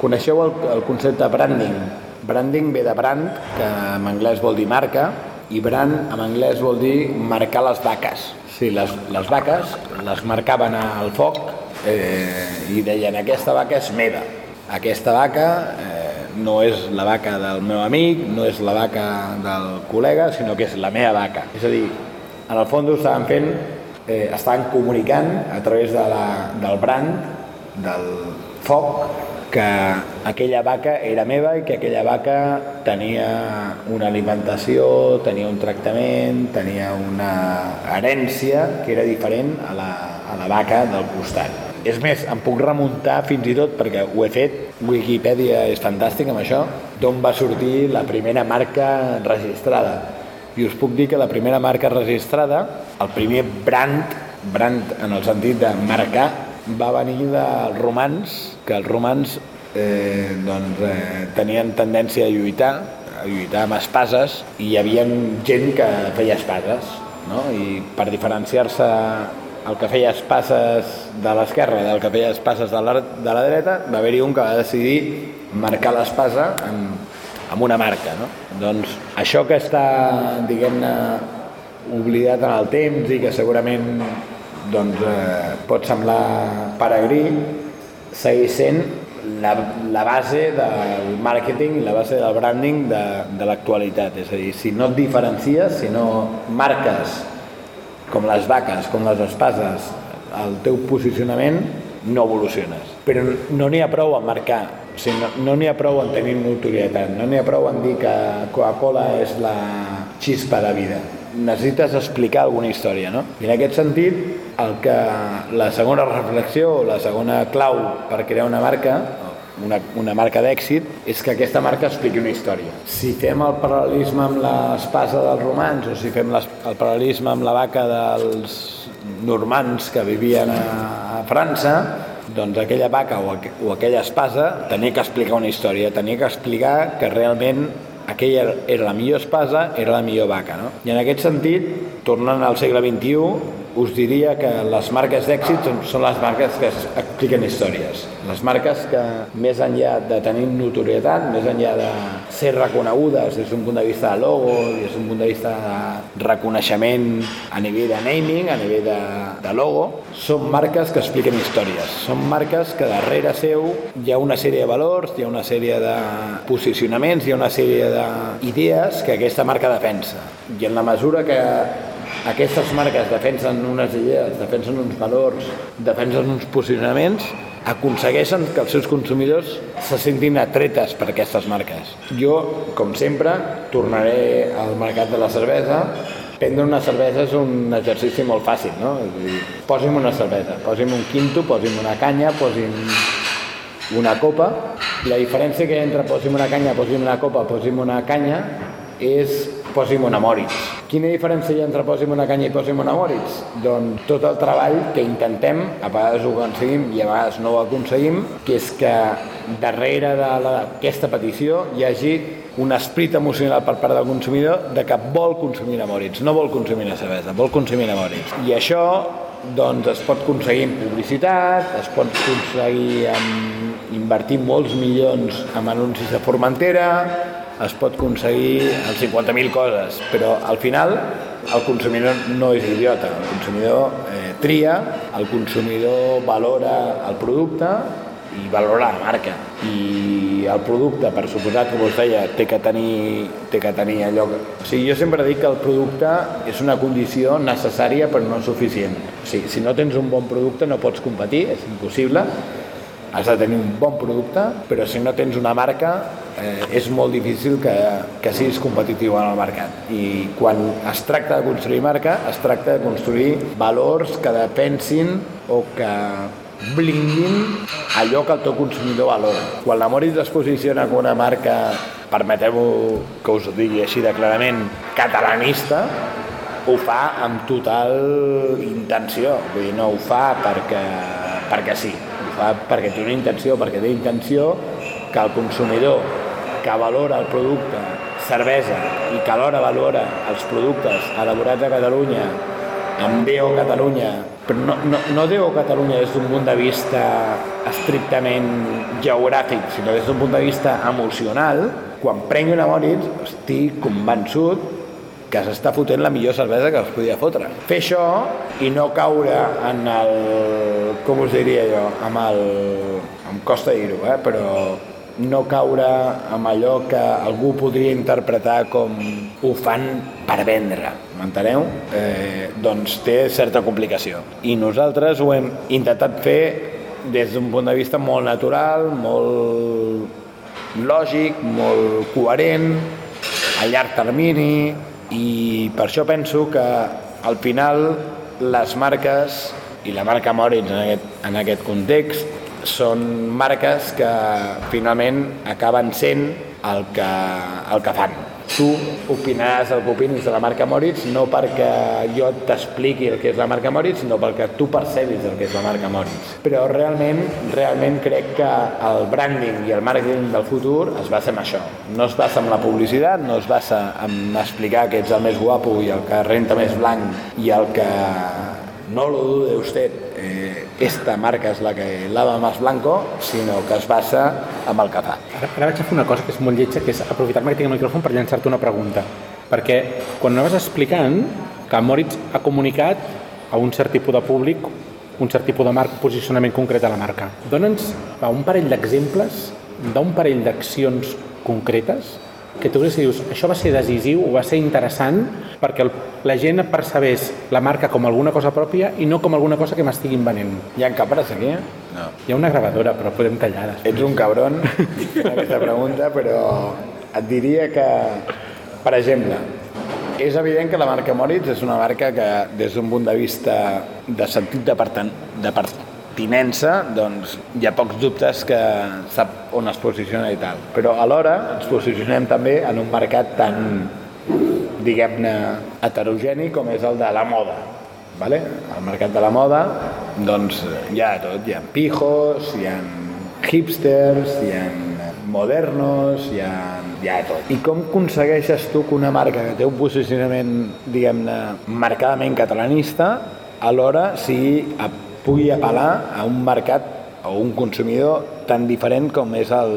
Coneixeu el, el concepte branding? Branding ve de brand, que en anglès vol dir marca, i brand en anglès vol dir marcar les vaques. Sí, les, les vaques les marcaven al foc eh, i deien aquesta vaca és meva. Aquesta vaca eh, no és la vaca del meu amic, no és la vaca del col·lega, sinó que és la meva vaca. És a dir, en el fons estaven fent, eh, estaven comunicant a través de la, del brand, del foc, que aquella vaca era meva i que aquella vaca tenia una alimentació, tenia un tractament, tenia una herència que era diferent a la, a la vaca del costat. És més, em puc remuntar fins i tot, perquè ho he fet, Wikipedia és fantàstic amb això, d'on va sortir la primera marca registrada. I us puc dir que la primera marca registrada, el primer brand, brand en el sentit de marcar, va venir dels romans, que els romans eh, doncs, eh, tenien tendència a lluitar, a lluitar amb espases, i hi havia gent que feia espases, no? i per diferenciar-se el que feia espases de l'esquerra del que feia espases de la, de la dreta, va haver-hi un que va decidir marcar l'espasa amb, amb una marca. No? Doncs això que està, diguem-ne, oblidat en el temps i que segurament doncs, eh, pot semblar peregrí, segueix sent la, la base del màrqueting i la base del branding de, de l'actualitat. És a dir, si no et diferencies, si no marques com les vaques, com les espases, el teu posicionament, no evoluciones. Però no n'hi ha prou en marcar, o sigui, no n'hi no ha prou en tenir notorietat, no n'hi ha prou en dir que Coca-Cola és la xispa de vida necessites explicar alguna història, no? I en aquest sentit, el que la segona reflexió, la segona clau per crear una marca, una, una marca d'èxit, és que aquesta marca expliqui una història. Si fem el paral·lelisme amb l'espasa dels romans o si fem les, el paral·lelisme amb la vaca dels normans que vivien a, a França, doncs aquella vaca o, aqu o aquella espasa tenia que explicar una història, tenia que explicar que realment aquella era la millor espasa, era la millor vaca. No? I en aquest sentit, tornant al segle XXI, us diria que les marques d'èxit són, les marques que expliquen històries. Les marques que, més enllà de tenir notorietat, més enllà de ser reconegudes des d'un punt de vista de logo, des d'un punt de vista de reconeixement a nivell de naming, a nivell de, de logo, són marques que expliquen històries. Són marques que darrere seu hi ha una sèrie de valors, hi ha una sèrie de posicionaments, hi ha una sèrie d'idees que aquesta marca defensa. I en la mesura que aquestes marques defensen unes idees, defensen uns valors, defensen uns posicionaments, aconsegueixen que els seus consumidors se sentin atretes per aquestes marques. Jo, com sempre, tornaré al mercat de la cervesa. Prendre una cervesa és un exercici molt fàcil, no? És dir, posi'm una cervesa, posi'm un quinto, posi'm una canya, posi'm una copa. La diferència que hi ha entre posi'm una canya, posi'm una copa, posi'm una canya és posi'm una Moritz. Quina diferència hi ha entre posi'm una canya i posi'm una Moritz? Doncs tot el treball que intentem, a vegades ho aconseguim i a vegades no ho aconseguim, que és que darrere d'aquesta petició hi hagi un esprit emocional per part del consumidor de que vol consumir una Moritz, no vol consumir una cervesa, vol consumir una Moritz. I això doncs es pot aconseguir amb publicitat, es pot aconseguir amb invertir molts milions en anuncis de Formentera, es pot aconseguir en 50.000 coses, però al final el consumidor no és idiota, el consumidor eh, tria, el consumidor valora el producte i valora la marca. I el producte, per suposat, com us deia, té que tenir, té que tenir allò... O sigui, jo sempre dic que el producte és una condició necessària però no suficient. O sigui, si no tens un bon producte no pots competir, és impossible, has de tenir un bon producte, però si no tens una marca eh, és molt difícil que, que siguis competitiu en el mercat. I quan es tracta de construir marca, es tracta de construir valors que defensin o que blindin allò que el teu consumidor valora. Quan la Moritz es posiciona com una marca, permeteu que us ho digui així de clarament, catalanista, ho fa amb total intenció. Vull dir, no ho fa perquè, perquè sí, fa perquè té una intenció, perquè té intenció que el consumidor que valora el producte cervesa i que alhora valora els productes elaborats a Catalunya amb DO Catalunya, però no, no, no DO Catalunya des d'un punt de vista estrictament geogràfic, sinó des d'un punt de vista emocional, quan prengui una Moritz estic convençut que s'està fotent la millor cervesa que es podia fotre. Fer això i no caure en el... com us diria jo? amb el... em costa dir-ho, eh? però no caure amb allò que algú podria interpretar com ho fan per vendre, m'enteneu? Eh, doncs té certa complicació. I nosaltres ho hem intentat fer des d'un punt de vista molt natural, molt lògic, molt coherent, a llarg termini, i per això penso que al final les marques i la marca Moritz en aquest, en aquest context són marques que finalment acaben sent el que, el que fan. Tu opinaràs el que opinis de la marca Moritz no perquè jo t'expliqui el que és la marca Moritz, sinó perquè tu percebis el que és la marca Moritz. Però realment, realment crec que el branding i el màrqueting del futur es basa en això. No es basa en la publicitat, no es basa en explicar que ets el més guapo i el que renta més blanc i el que no lo dude usted, eh, esta marca és la que lava más blanco, sinó que es basa en el que fa. Ara, ara vaig a fer una cosa que és molt lletja, que és aprofitar-me que tinc el micròfon per llançar-te una pregunta. Perquè quan anaves explicant que Moritz ha comunicat a un cert tipus de públic un cert tipus de marca, posicionament concret a la marca. Dóna'ns un parell d'exemples d'un parell d'accions concretes que tu si dius, això va ser decisiu o va ser interessant perquè el, la gent percebés la marca com alguna cosa pròpia i no com alguna cosa que m'estiguin venent. Hi ha càmeres aquí? No. Hi ha una gravadora, però podem tallar després. Ets un cabron aquesta pregunta, però et diria que, per exemple, és evident que la marca Moritz és una marca que des d'un punt de vista de sentit de, perten de pertinença doncs hi ha pocs dubtes que sap on es posiciona i tal. Però alhora ens posicionem també en un mercat tan diguem-ne heterogeni com és el de la moda. Vale? Al mercat de la moda doncs hi ha tot, hi ha pijos, hi ha hipsters, hi ha modernos, hi ha, hi ha tot. I com aconsegueixes tu que una marca que té un posicionament, diguem-ne, marcadament catalanista, alhora sigui, pugui apel·lar a un mercat o un consumidor tan diferent com és el...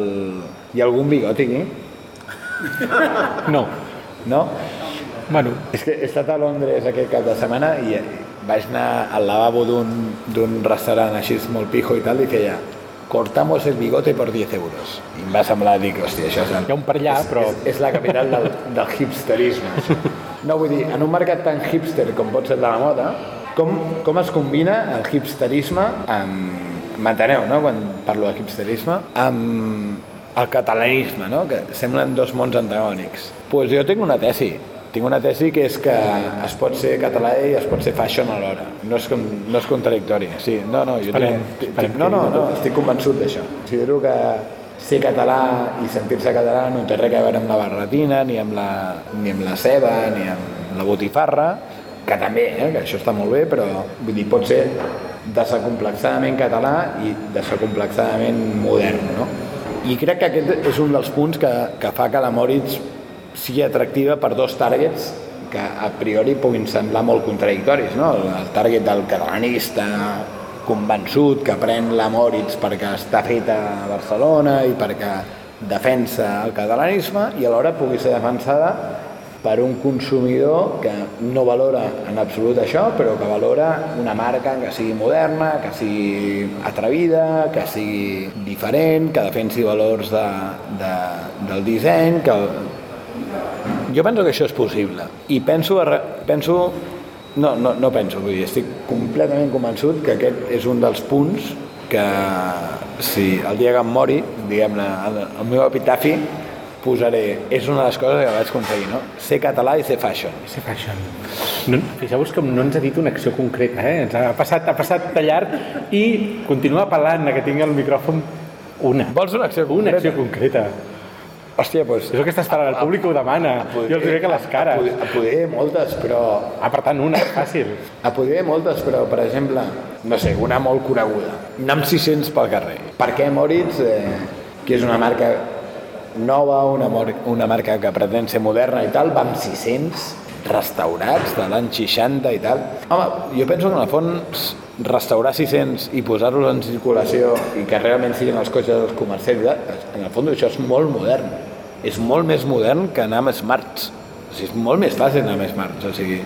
Hi ha algun bigoti aquí? No. No? Bueno, És que he estat a Londres aquest cap de setmana i vaig anar al lavabo d'un- restaurant així molt pijo i tal i feia cortamos el bigote por 10 euros. I em va semblar, dic, hòstia, això és... hi ha un per allà, però... És, és la capital del, del hipsterisme. No, vull dir, en un mercat tan hipster com pot ser de la moda, com, com es combina el hipsterisme amb... M'enteneu, no?, quan parlo de hipsterisme, amb el catalanisme, no?, que semblen dos mons antagònics. Doncs pues jo tinc una tesi. Tinc una tesi que és que es pot ser català i es pot ser fashion alhora. No és, com, no és contradictori. Sí, no, no, jo Esperem, tinc, esperem tinc, no, no, no, estic convençut d'això. Considero que ser català i sentir-se català no té res a veure amb la barretina, ni amb la, ni amb la ceba, ni amb la botifarra, que també, eh, que això està molt bé, però vull dir, pot ser desacomplexadament català i desacomplexadament modern, no? I crec que aquest és un dels punts que, que fa que la Moritz sigui atractiva per dos targets que a priori puguin semblar molt contradictoris, no? El target del catalanista convençut que pren la Moritz perquè està feta a Barcelona i perquè defensa el catalanisme i alhora pugui ser defensada per un consumidor que no valora en absolut això, però que valora una marca que sigui moderna, que sigui atrevida, que sigui diferent, que defensi valors de, de, del disseny, que... Jo penso que això és possible. I penso, penso no, no, no penso, vull dir, estic completament convençut que aquest és un dels punts que si el dia que em mori, diguem-ne, el, el meu epitafi, posaré, és una de les coses que vaig aconseguir, no? Ser català i ser fashion. Ser fashion. No, Fixeu-vos com no ens ha dit una acció concreta, eh? Ens ha passat, ha passat de llarg i continua apel·lant a que tingui el micròfon una. Vols una acció Una concreta? acció concreta. Hòstia, doncs... És el que està esperant, el públic ho demana. Jo els diré que les cares. A poder moltes, però... Ah, per tant, una, fàcil. A poder moltes, però, per exemple, no sé, una molt coneguda. Anar amb 600 pel carrer. Per què Moritz, eh, que és una marca nova, una, una marca que pretén ser moderna i tal, va amb 600 restaurats de l'any 60 i tal. Home, jo penso que en el fons restaurar 600 i posar-los en circulació i que realment siguin els cotxes i tal, en el fons això és molt modern. És molt més modern que anar amb Smarts. O sigui, és molt més fàcil anar amb Smarts. O sigui,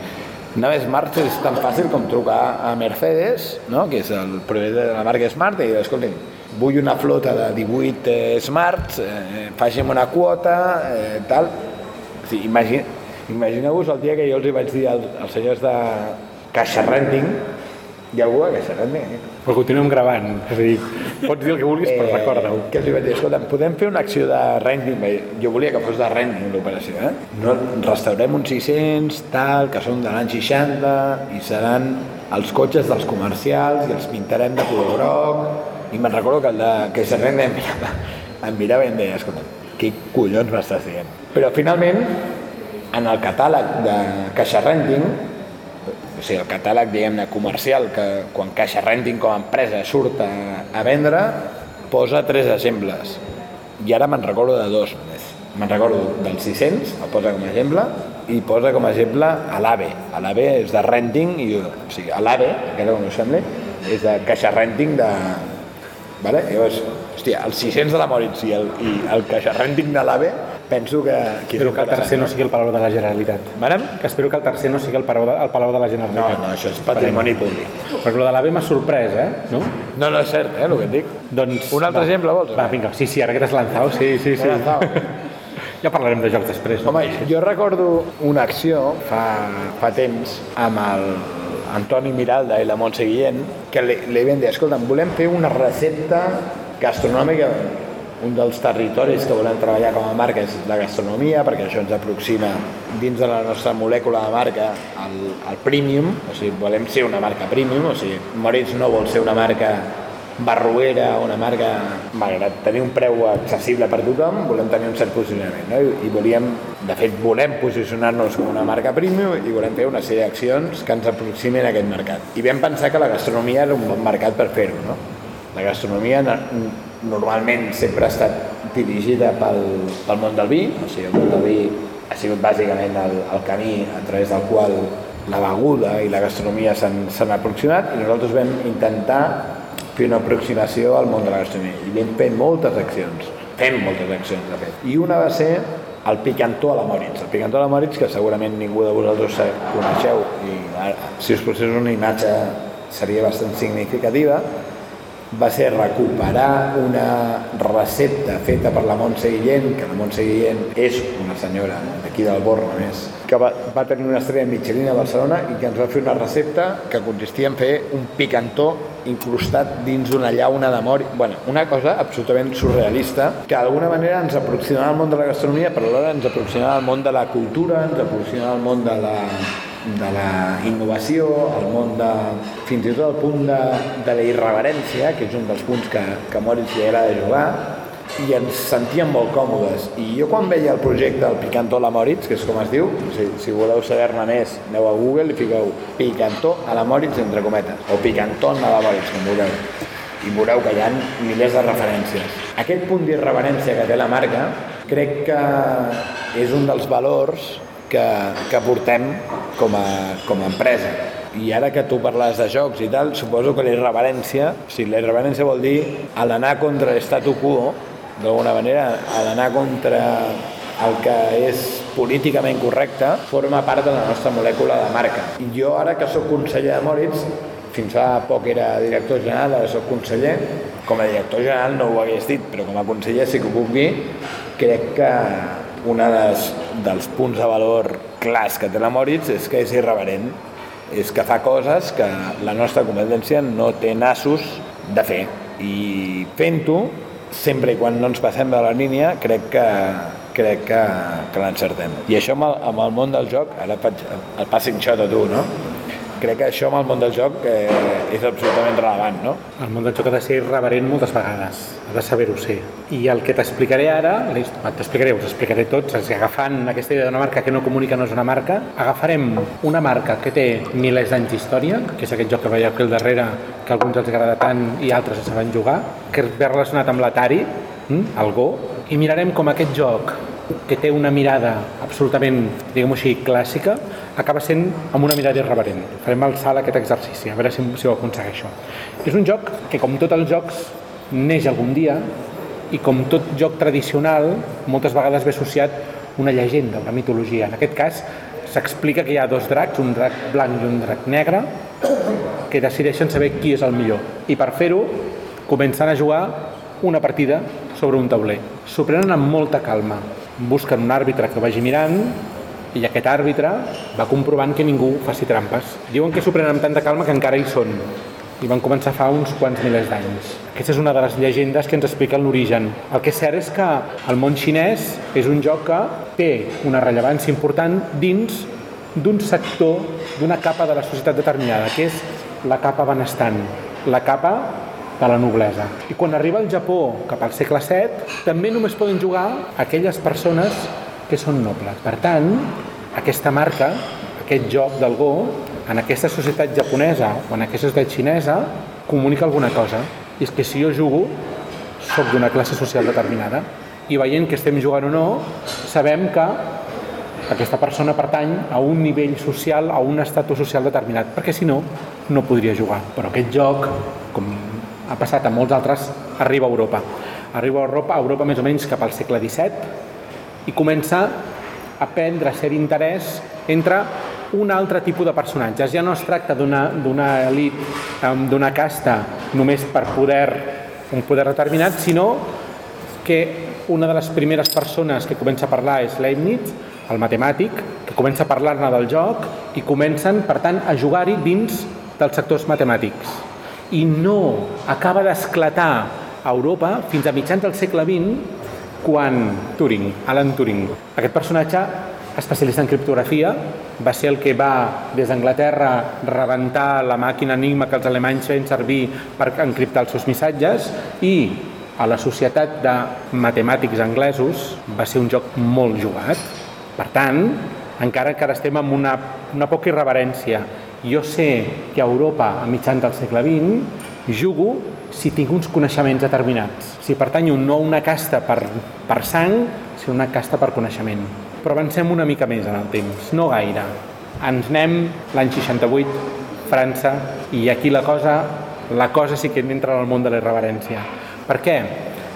anar amb Smarts és tan fàcil com trucar a Mercedes, no? que és el proveïdor de la marca Smart, i dir, escolti'm, vull una flota de 18 eh, Smarts, eh, faci'm una quota, eh, tal. O sigui, imagina, imagineu-vos el dia que jo els hi vaig dir als, als senyors de Caixa Renting, hi ha algú a Caixa Renting? Eh? Però continuem gravant. És a dir, pots dir el que vulguis, però recorda-ho. que els hi vaig dir, escolta'm, podem fer una acció de renting? Jo volia que fos de renting l'operació, eh? No, restaurem uns 600, tal, que són de l'any 60, i seran els cotxes dels comercials, i els pintarem de color groc, i me'n recordo que el de que se renda em mirava, em mirava i em deia, escolta, què collons m'estàs dient? Però finalment, en el catàleg de Caixa Renting, o sigui, el catàleg, diguem-ne, comercial, que quan Caixa Renting com a empresa surt a, a vendre, posa tres exemples. I ara me'n recordo de dos només. Me'n recordo del 600, el posa com a exemple, i posa com a exemple a l'AVE. A l'AVE és de renting, i, o sigui, a l'AVE, encara com us sembli, és de Caixa Renting de... Vale? Llavors, hòstia, el 600 de la Moritz i el, i el Renting de l'AVE, penso que... que Espero que el tercer no sigui el Palau de la Generalitat. Marem? Que espero que el tercer no sigui el Palau de, el Palau de la No, Generalitat. no, això és patrimoni públic. Perquè el de l'AVE m'ha sorprès, eh? No? No, no és cert, eh, el que et dic. Doncs, Un altre va. exemple, vols? Va, vinga, sí, sí, ara que t'has lanzat, sí, sí, sí. Ja parlarem de jocs després. No? Home, jo recordo una acció fa, fa temps amb el Antoni Miralda i la Montse Guillén que li, li vam dir, escolta'm, volem fer una recepta gastronòmica un dels territoris que volem treballar com a marca és la gastronomia, perquè això ens aproxima dins de la nostra molècula de marca al, al premium, o sigui, volem ser una marca premium, o sigui, Moritz no vol ser una marca barruera, una marca, malgrat tenir un preu accessible per tothom, volem tenir un cert posicionament, no? I, i volíem, de fet, volem posicionar-nos com una marca premium i volem fer una sèrie d'accions que ens aproximin a aquest mercat. I vam pensar que la gastronomia era un bon mercat per fer-ho, no? La gastronomia no- normalment sempre ha estat dirigida pel, pel món del vi, o sigui, el món del vi ha sigut bàsicament el, el camí a través del qual la beguda i la gastronomia s'han aproximat i nosaltres vam intentar fer una aproximació al món de la gastronomia i vam fer moltes accions, fem moltes accions de fet. I una va ser el picantó a la Moritz. El picantó a la Moritz, que segurament ningú de vosaltres sa- coneixeu i si us posés una imatge seria bastant significativa, va ser recuperar una recepta feta per la Montse Guillén, que la Montse Guillén és una senyora d'aquí del Born, a més, que va, va tenir una estrella Michelin a Barcelona i que ens va fer una recepta que consistia en fer un picantó incrustat dins una llauna de mort. Bueno, una cosa absolutament surrealista que d'alguna manera ens aproximava al món de la gastronomia, però alhora ens aproximava al món de la cultura, ens aproximava al món de la, de la innovació, al món de... fins i tot al punt de, de la irreverència, que és un dels punts que, que a Moritz li agrada jugar, i ens sentíem molt còmodes. I jo quan veia el projecte del Picantó a la Moritz, que és com es diu, si, si voleu saber-ne més, aneu a Google i fiqueu Picantó a la Moritz, entre cometes, o Picanton a la Moritz, com vulgueu. I veureu que hi ha milers de referències. Aquest punt d'irreverència que té la marca crec que és un dels valors que, que portem com a, com a empresa. I ara que tu parles de jocs i tal, suposo que la irreverència, o sigui, la irreverència vol dir l'anar contra l'estatu quo, d'alguna manera, l'anar contra el que és políticament correcte, forma part de la nostra molècula de marca. Jo ara que sóc conseller de Moritz, fins fa poc era director general, ara sóc conseller, com a director general no ho hagués dit, però com a conseller sí que ho puc dir, crec que un dels, dels punts de valor clars que té la Moritz és que és irreverent, és que fa coses que la nostra competència no té nassos de fer. I fent-ho, sempre i quan no ens passem de la línia, crec que, crec que, que l'encertem. I això amb el, amb el món del joc, ara faig el passing shot a tu, no? Crec que això amb el món del joc eh, és absolutament relevant, no? El món del joc ha de ser irreverent moltes vegades, ha de saber-ho ser. I el que t'explicaré ara, t'explicaré, us explicaré tots, és agafant aquesta idea d'una marca que no comunica no és una marca, agafarem una marca que té milers d'anys d'història, que és aquest joc que veieu aquí al darrere, que alguns els agrada tant i altres no saben jugar, que ve relacionat amb l'Atari, hm, el Go, i mirarem com aquest joc que té una mirada absolutament, diguem-ho així, clàssica, acaba sent amb una mirada irreverent. Farem al salt aquest exercici, a veure si, si ho aconsegueixo. És un joc que, com tots els jocs, neix algun dia i com tot joc tradicional, moltes vegades ve associat una llegenda, una mitologia. En aquest cas, s'explica que hi ha dos dracs, un drac blanc i un drac negre, que decideixen saber qui és el millor. I per fer-ho, comencen a jugar una partida sobre un tauler. S'ho prenen amb molta calma. Busquen un àrbitre que vagi mirant i aquest àrbitre va comprovant que ningú faci trampes. Diuen que s'ho prenen amb tanta calma que encara hi són i van començar fa uns quants milers d'anys. Aquesta és una de les llegendes que ens expliquen l'origen. El que és cert és que el món xinès és un joc que té una rellevància important dins d'un sector, d'una capa de la societat determinada, que és la capa benestant, la capa de la noblesa. I quan arriba al Japó cap al segle VII, també només poden jugar aquelles persones que són nobles. Per tant, aquesta marca, aquest joc del Go, en aquesta societat japonesa o en aquesta societat xinesa, comunica alguna cosa. I és que si jo jugo, sóc d'una classe social determinada i veient que estem jugant o no, sabem que aquesta persona pertany a un nivell social, a un estatus social determinat, perquè si no, no podria jugar. Però aquest joc, com ha passat a molts altres, arriba a Europa. Arriba a Europa, a Europa més o menys cap al segle XVII, i comença a prendre cert interès entre un altre tipus de personatges. Ja no es tracta d'una elit, d'una casta només per poder, un poder determinat, sinó que una de les primeres persones que comença a parlar és Leibniz, el matemàtic, que comença a parlar-ne del joc i comencen, per tant, a jugar-hi dins dels sectors matemàtics. I no acaba d'esclatar a Europa fins a mitjans del segle XX quan Turing, Alan Turing, aquest personatge especialista en criptografia, va ser el que va, des d'Anglaterra, rebentar la màquina Enigma que els alemanys feien servir per encriptar els seus missatges i a la societat de matemàtics anglesos va ser un joc molt jugat. Per tant, encara que ara estem amb una, una poca irreverència, jo sé que a Europa, a mitjans del segle XX, jugo si tinc uns coneixements determinats. Si pertanyo no a una casta per, per sang, sinó una casta per coneixement. Però avancem una mica més en el temps, no gaire. Ens anem l'any 68, França, i aquí la cosa, la cosa sí que entra al món de la irreverència. Per què?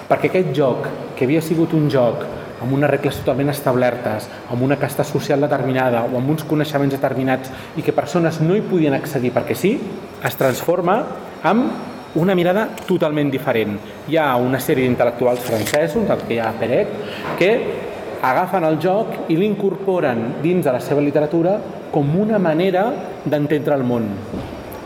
Perquè aquest joc, que havia sigut un joc amb unes regles totalment establertes, amb una casta social determinada o amb uns coneixements determinats i que persones no hi podien accedir perquè sí, es transforma amb una mirada totalment diferent. Hi ha una sèrie d'intel·lectuals francesos, del que hi ha Peret, que agafen el joc i l'incorporen dins de la seva literatura com una manera d'entendre el món.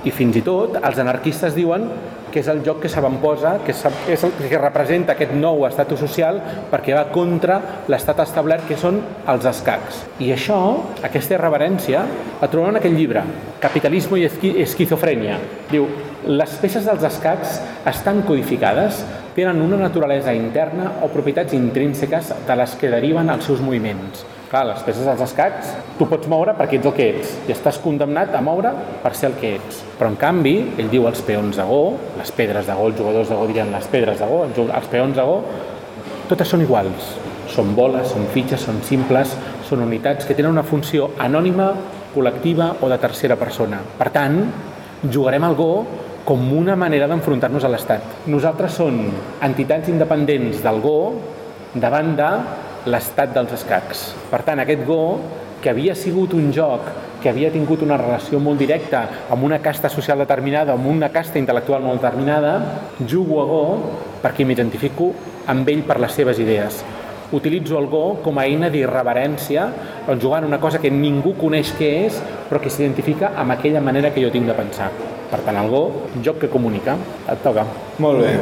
I fins i tot els anarquistes diuen que és el joc que s'avantposa, que és el que representa aquest nou estatus social perquè va contra l'estat establert que són els escacs. I això, aquesta irreverència, la trobem en aquest llibre, Capitalismo i esquizofrènia. Diu, les peces dels escacs estan codificades, tenen una naturalesa interna o propietats intrínseques de les que deriven els seus moviments. Clar, les peces dels escacs tu pots moure perquè ets el que ets i estàs condemnat a moure per ser el que ets. Però en canvi, ell diu els peons de Go, les pedres de Go, els jugadors de Go dirien les pedres de Go, els peons de Go, totes són iguals. Són boles, són fitxes, són simples, són unitats que tenen una funció anònima, col·lectiva o de tercera persona. Per tant, jugarem al Go com una manera d'enfrontar-nos a l'Estat. Nosaltres som entitats independents del Go davant de l'estat dels escacs. Per tant, aquest Go, que havia sigut un joc que havia tingut una relació molt directa amb una casta social determinada, amb una casta intel·lectual molt determinada, jugo a Go perquè m'identifico amb ell per les seves idees. Utilitzo el Go com a eina d'irreverència, jugant una cosa que ningú coneix què és, però que s'identifica amb aquella manera que jo tinc de pensar. Per tant, el Go, joc que comunica. Et toca. Molt bé.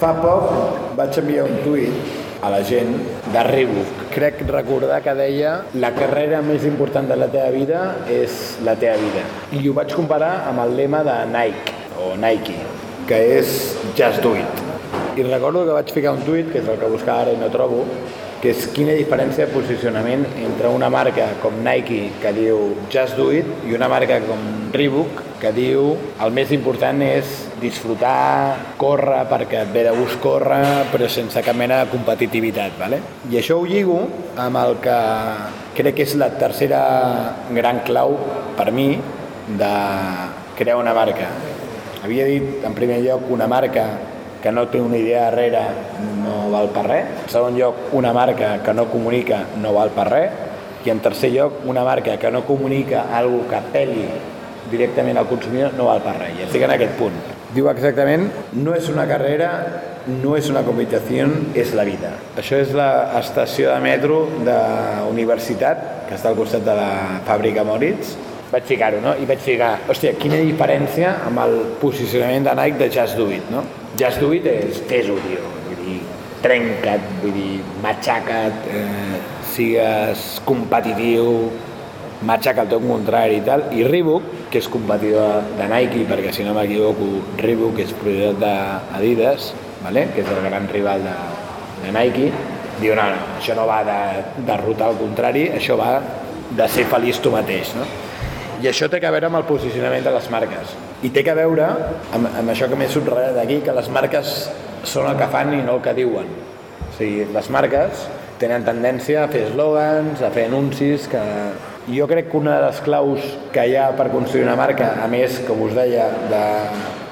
Fa poc vaig enviar un tuit a la gent de Reebok. Crec recordar que deia la carrera més important de la teva vida és la teva vida. I ho vaig comparar amb el lema de Nike, o Nike, que és Just Do It. I recordo que vaig ficar un tuit, que és el que buscava ara i no trobo, que és quina diferència de posicionament entre una marca com Nike que diu Just Do It i una marca com Reebok que diu el més important és disfrutar, córrer perquè et ve de gust córrer però sense cap mena de competitivitat ¿vale? i això ho lligo amb el que crec que és la tercera gran clau per mi de crear una marca havia dit en primer lloc una marca que no té una idea darrere no val per res. En segon lloc, una marca que no comunica no val per res. I en tercer lloc, una marca que no comunica algo que apel·li directament al consumidor no val per res. I estic en aquest punt. Diu exactament, no és una carrera, no és una competició, és la vida. Això és l'estació de metro de universitat, que està al costat de la fàbrica Moritz, vaig ficar-ho, no? I vaig ficar, hòstia, quina diferència amb el posicionament de Nike de Just Do It, no? Just Do It és fes-ho, tio, vull dir, trenca't, vull dir, matxaca't, eh, sigues competitiu, matxaca el teu contrari i tal, i Reebok, que és competidor de Nike, perquè si no m'equivoco, Reebok és propietat d'Adidas, vale? que és el gran rival de, de Nike, diu, no, no, això no va de derrotar el contrari, això va de ser feliç tu mateix, no? I això té que veure amb el posicionament de les marques. I té que veure amb, amb això que m'he subratllat aquí, que les marques són el que fan i no el que diuen. O sigui, les marques tenen tendència a fer eslògans, a fer anuncis, que jo crec que una de les claus que hi ha per construir una marca, a més, com us deia, de,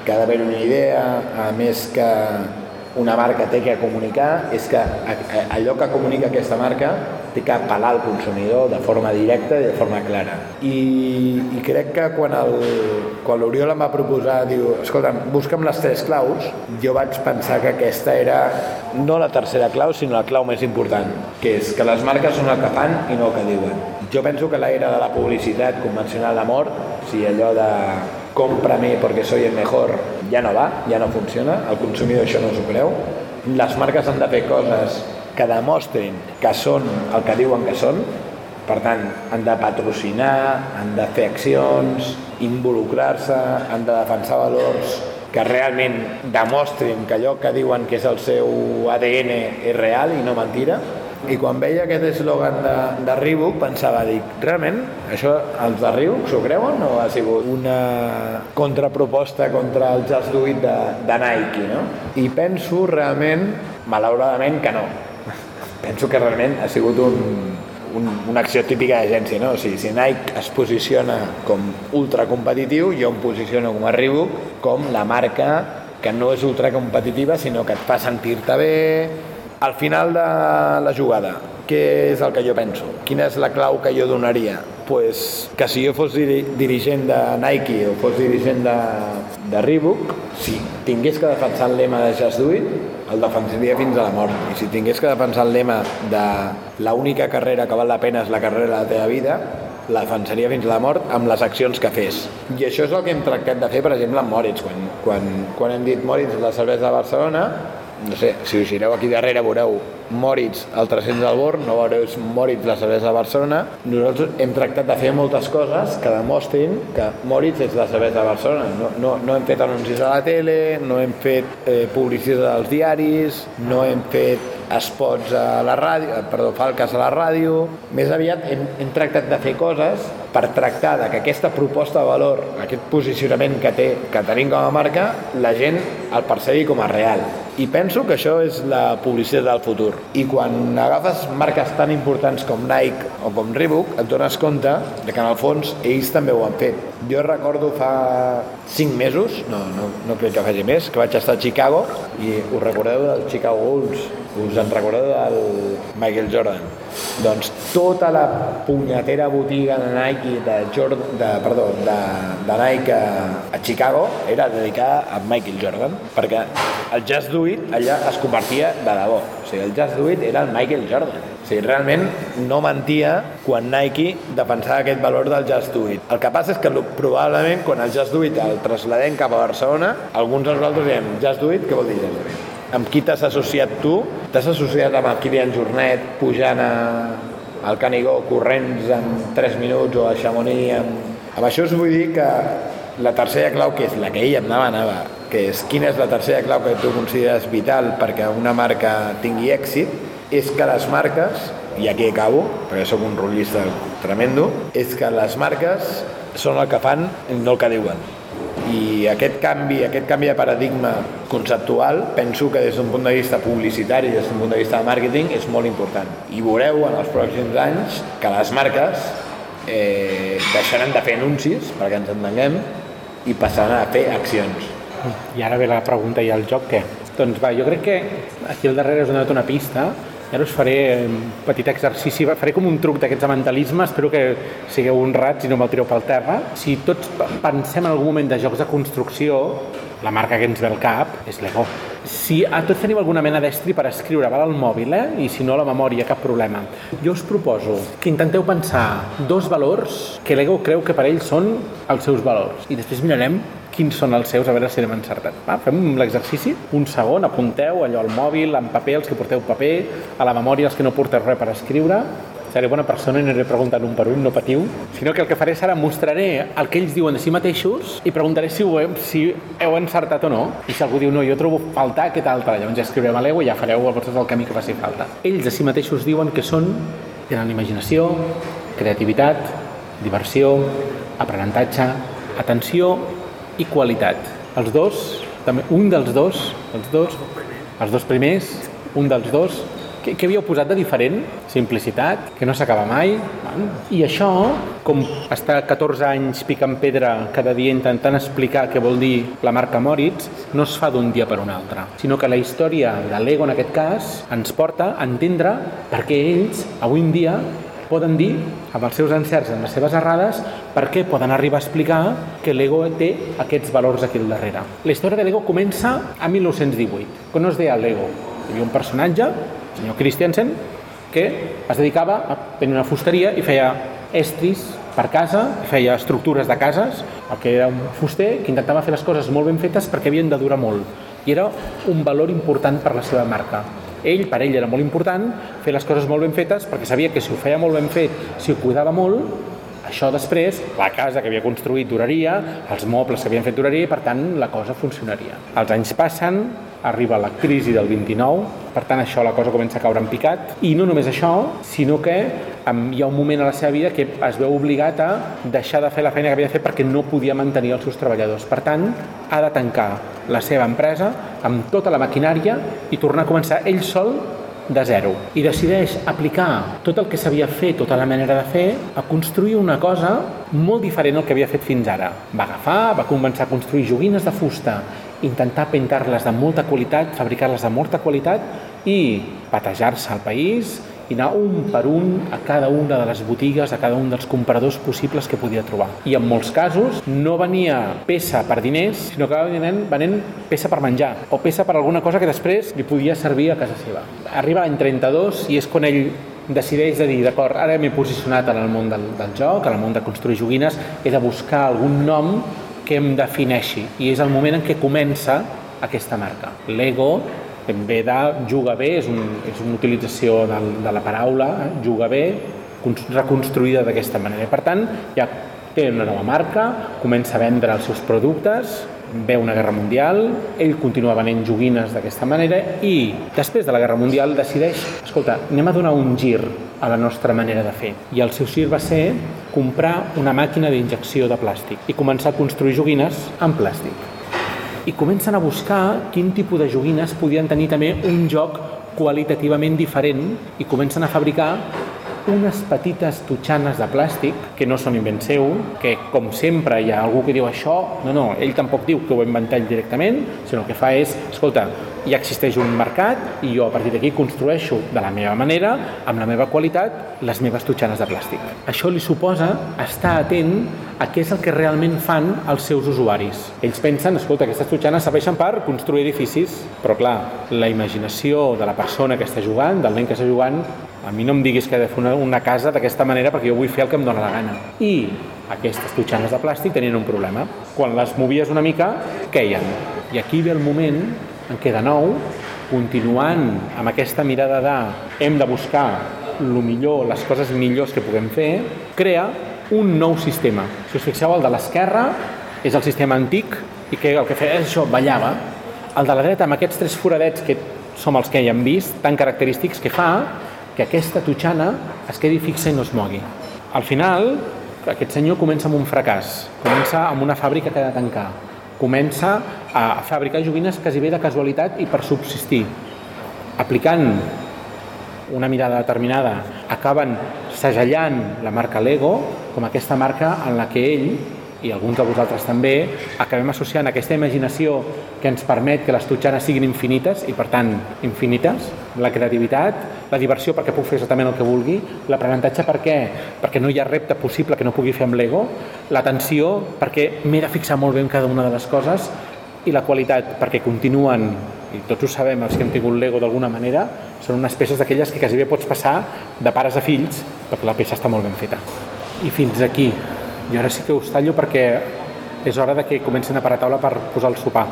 que ha d'haver una idea, a més que una marca té que comunicar, és que allò que comunica aquesta marca té que apel·lar al consumidor de forma directa i de forma clara. I, i crec que quan el, quan l'Oriol em va proposar, diu, escolta, busca'm les tres claus, jo vaig pensar que aquesta era no la tercera clau, sinó la clau més important, que és que les marques són el que fan i no el que diuen. Jo penso que l'era de la publicitat convencional de mort, sigui, allò de cómprame porque soy el mejor, ja no va, ja no funciona, el consumidor això no s'ho creu. Les marques han de fer coses que demostrin que són el que diuen que són, per tant, han de patrocinar, han de fer accions, involucrar-se, han de defensar valors que realment demostrin que allò que diuen que és el seu ADN és real i no mentira. I quan veia aquest eslògan de, de Reebok pensava, dic, realment, això els de Reebok s'ho creuen o ha sigut una contraproposta contra el Just Do It de, de Nike, no? I penso realment, malauradament, que no. Penso que realment ha sigut un, un, una acció típica d'agència, no? O sigui, si Nike es posiciona com ultracompetitiu, jo em posiciono com a Reebok com la marca que no és ultracompetitiva, sinó que et fa sentir-te bé, al final de la jugada, què és el que jo penso? Quina és la clau que jo donaria? Pues que si jo fos dirigent de Nike o fos dirigent de, de Reebok, si tingués que defensar el lema de Just Do It, el defensaria fins a la mort. I si tingués que defensar el lema de la única carrera que val la pena és la carrera de la teva vida, la defensaria fins a la mort amb les accions que fes. I això és el que hem tractat de fer, per exemple, amb Moritz. Quan, quan, quan hem dit Moritz, la cervesa de Barcelona, no sé, si us gireu aquí darrere veureu Moritz, el 300 del Born, no veureu Moritz, la cervesa de Barcelona. Nosaltres hem tractat de fer moltes coses que demostrin que Moritz és la cervesa de Barcelona. No, no, no hem fet anuncis a la tele, no hem fet eh, publicitat als diaris, no hem fet spots a la ràdio, eh, perdó, falques a la ràdio. Més aviat hem, hem tractat de fer coses per tractar de que aquesta proposta de valor, aquest posicionament que té, que tenim com a marca, la gent el percebi com a real. I penso que això és la publicitat del futur. I quan agafes marques tan importants com Nike o com Reebok, et dones compte de que en el fons ells també ho han fet. Jo recordo fa 5 mesos, no, no, no crec que faci més, que vaig estar a Chicago i us recordeu del Chicago Bulls, us en recordeu del Michael Jordan? Doncs tota la punyetera botiga de Nike de, Jordan, de, perdó, de, de Nike a, Chicago era dedicada a Michael Jordan, perquè el Just Do It allà es convertia de debò. O sigui, el Just Do It era el Michael Jordan. O sigui, realment no mentia quan Nike defensava aquest valor del Just Do It. El que passa és que probablement quan el Just Do It el trasladem cap a Barcelona, alguns de nosaltres diem Just Do It, què vol dir Just Do It? Amb qui t'has associat tu? T'has associat amb el Kilian Jornet pujant a, al Canigó corrents en 3 minuts o a Chamonix amb... Amb això us vull dir que la tercera clau, que és la que ell em demanava, que és quina és la tercera clau que tu consideres vital perquè una marca tingui èxit, és que les marques, i aquí acabo, perquè sóc un rotllista tremendo, és que les marques són el que fan, no el que diuen i aquest canvi, aquest canvi de paradigma conceptual penso que des d'un punt de vista publicitari, des d'un punt de vista de màrqueting és molt important. I veureu en els pròxims anys que les marques eh, deixaran de fer anuncis, perquè ens entenguem, i passaran a fer accions. I ara ve la pregunta i el joc què? Doncs va, jo crec que aquí al darrere us he donat una pista i ara us faré un petit exercici, faré com un truc d'aquests mentalisme, espero que sigueu honrats i no me'l tireu pel terra. Si tots pensem en algun moment de jocs de construcció, la marca que ens ve al cap és Lego. Si a tots tenim alguna mena d'estri per escriure, val al mòbil, eh? i si no la memòria, cap problema. Jo us proposo que intenteu pensar dos valors que Lego creu que per ells són els seus valors. I després mirarem quins són els seus, a veure si anem encertat. Va, fem l'exercici, un segon, apunteu allò al mòbil, en paper, els que porteu paper, a la memòria els que no porteu res per escriure, seré bona persona i aniré preguntant un per un, no patiu, sinó que el que faré serà mostraré el que ells diuen de si mateixos i preguntaré si, ho, si heu encertat o no. I si algú diu no, jo trobo faltar aquest altre, llavors ja escriurem a l'ego i ja fareu vosaltres el camí que faci falta. Ells de si mateixos diuen que són, tenen imaginació, creativitat, diversió, aprenentatge, atenció i qualitat. Els dos, també, un dels dos, els dos, els dos primers, un dels dos, què, què havíeu posat de diferent? Simplicitat, que no s'acaba mai. I això, com està 14 anys picant pedra cada dia intentant explicar què vol dir la marca Moritz, no es fa d'un dia per un altre, sinó que la història de l'Ego, en aquest cas, ens porta a entendre per què ells, avui en dia, poden dir, amb els seus encerts, amb les seves errades, per què poden arribar a explicar que l'ego té aquests valors aquí al darrere. La història de l'ego comença a 1918, quan no es deia l'ego. Hi havia un personatge, el senyor Christiansen, que es dedicava a tenir una fusteria i feia estris per casa, feia estructures de cases, el que era un fuster que intentava fer les coses molt ben fetes perquè havien de durar molt. I era un valor important per la seva marca ell, per ell era molt important fer les coses molt ben fetes perquè sabia que si ho feia molt ben fet, si ho cuidava molt, això després, la casa que havia construït duraria, els mobles que havien fet duraria i per tant la cosa funcionaria. Els anys passen, arriba la crisi del 29, per tant això la cosa comença a caure en picat i no només això, sinó que hi ha un moment a la seva vida que es veu obligat a deixar de fer la feina que havia de fer perquè no podia mantenir els seus treballadors. Per tant, ha de tancar la seva empresa amb tota la maquinària i tornar a començar ell sol de zero i decideix aplicar tot el que s'havia fet, tota la manera de fer, a construir una cosa molt diferent al que havia fet fins ara. Va agafar, va començar a construir joguines de fusta, intentar pintar-les de molta qualitat, fabricar-les de molta qualitat i patejar-se al país, i anar un per un a cada una de les botigues, a cada un dels compradors possibles que podia trobar. I en molts casos no venia peça per diners, sinó que venien, venent peça per menjar o peça per alguna cosa que després li podia servir a casa seva. Arriba l'any 32 i és quan ell decideix de dir, d'acord, ara m'he posicionat en el món del, del joc, en el món de construir joguines, he de buscar algun nom que em defineixi i és el moment en què comença aquesta marca. Lego ve de jugar bé, és, un, és una utilització de, de la paraula, eh? jugar bé, reconstruïda d'aquesta manera. Per tant, ja té una nova marca, comença a vendre els seus productes, ve una guerra mundial, ell continua venent joguines d'aquesta manera i després de la guerra mundial decideix, escolta, anem a donar un gir a la nostra manera de fer. I el seu gir va ser comprar una màquina d'injecció de plàstic i començar a construir joguines en plàstic i comencen a buscar quin tipus de joguines podien tenir també un joc qualitativament diferent i comencen a fabricar unes petites tutxanes de plàstic que no són invent seu, que com sempre hi ha algú que diu això, no, no, ell tampoc diu que ho va ell directament, sinó que fa és, escolta, ja existeix un mercat i jo a partir d'aquí construeixo de la meva manera, amb la meva qualitat, les meves tutxanes de plàstic. Això li suposa estar atent a què és el que realment fan els seus usuaris. Ells pensen, escolta, aquestes tutxanes serveixen per construir edificis, però clar, la imaginació de la persona que està jugant, del nen que està jugant, a mi no em diguis que he de fer una, casa d'aquesta manera perquè jo vull fer el que em dóna la gana. I aquestes tutxanes de plàstic tenien un problema. Quan les movies una mica, queien. I aquí ve el moment en què de nou continuant amb aquesta mirada de hem de buscar el millor, les coses millors que puguem fer, crea un nou sistema. Si us fixeu, el de l'esquerra és el sistema antic i que el que feia és això, ballava. El de la dreta, amb aquests tres foradets que som els que hi hem vist, tan característics, que fa que aquesta tutxana es quedi fixa i no es mogui. Al final, aquest senyor comença amb un fracàs, comença amb una fàbrica que ha de tancar, comença a fabricar joguines quasi bé de casualitat i per subsistir. Aplicant una mirada determinada, acaben segellant la marca Lego com aquesta marca en la que ell i alguns de vosaltres també, acabem associant aquesta imaginació que ens permet que les tutxanes siguin infinites i, per tant, infinites, la creativitat, la diversió perquè puc fer exactament el que vulgui, l'aprenentatge per què? Perquè no hi ha repte possible que no pugui fer amb l'ego, l'atenció perquè m'he de fixar molt bé en cada una de les coses i la qualitat perquè continuen, i tots ho sabem, els que hem tingut l'ego d'alguna manera, són unes peces d'aquelles que quasi bé pots passar de pares a fills perquè la peça està molt ben feta. I fins aquí i ara sí que us tallo perquè és hora de que comencin a parar taula per posar el sopar.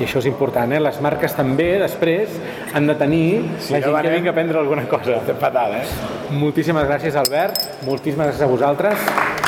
I això és important, eh? Les marques també, després, han de tenir sí, la gent que vingui a prendre alguna cosa. Fatal, eh? Moltíssimes gràcies, Albert. Moltíssimes gràcies a vosaltres.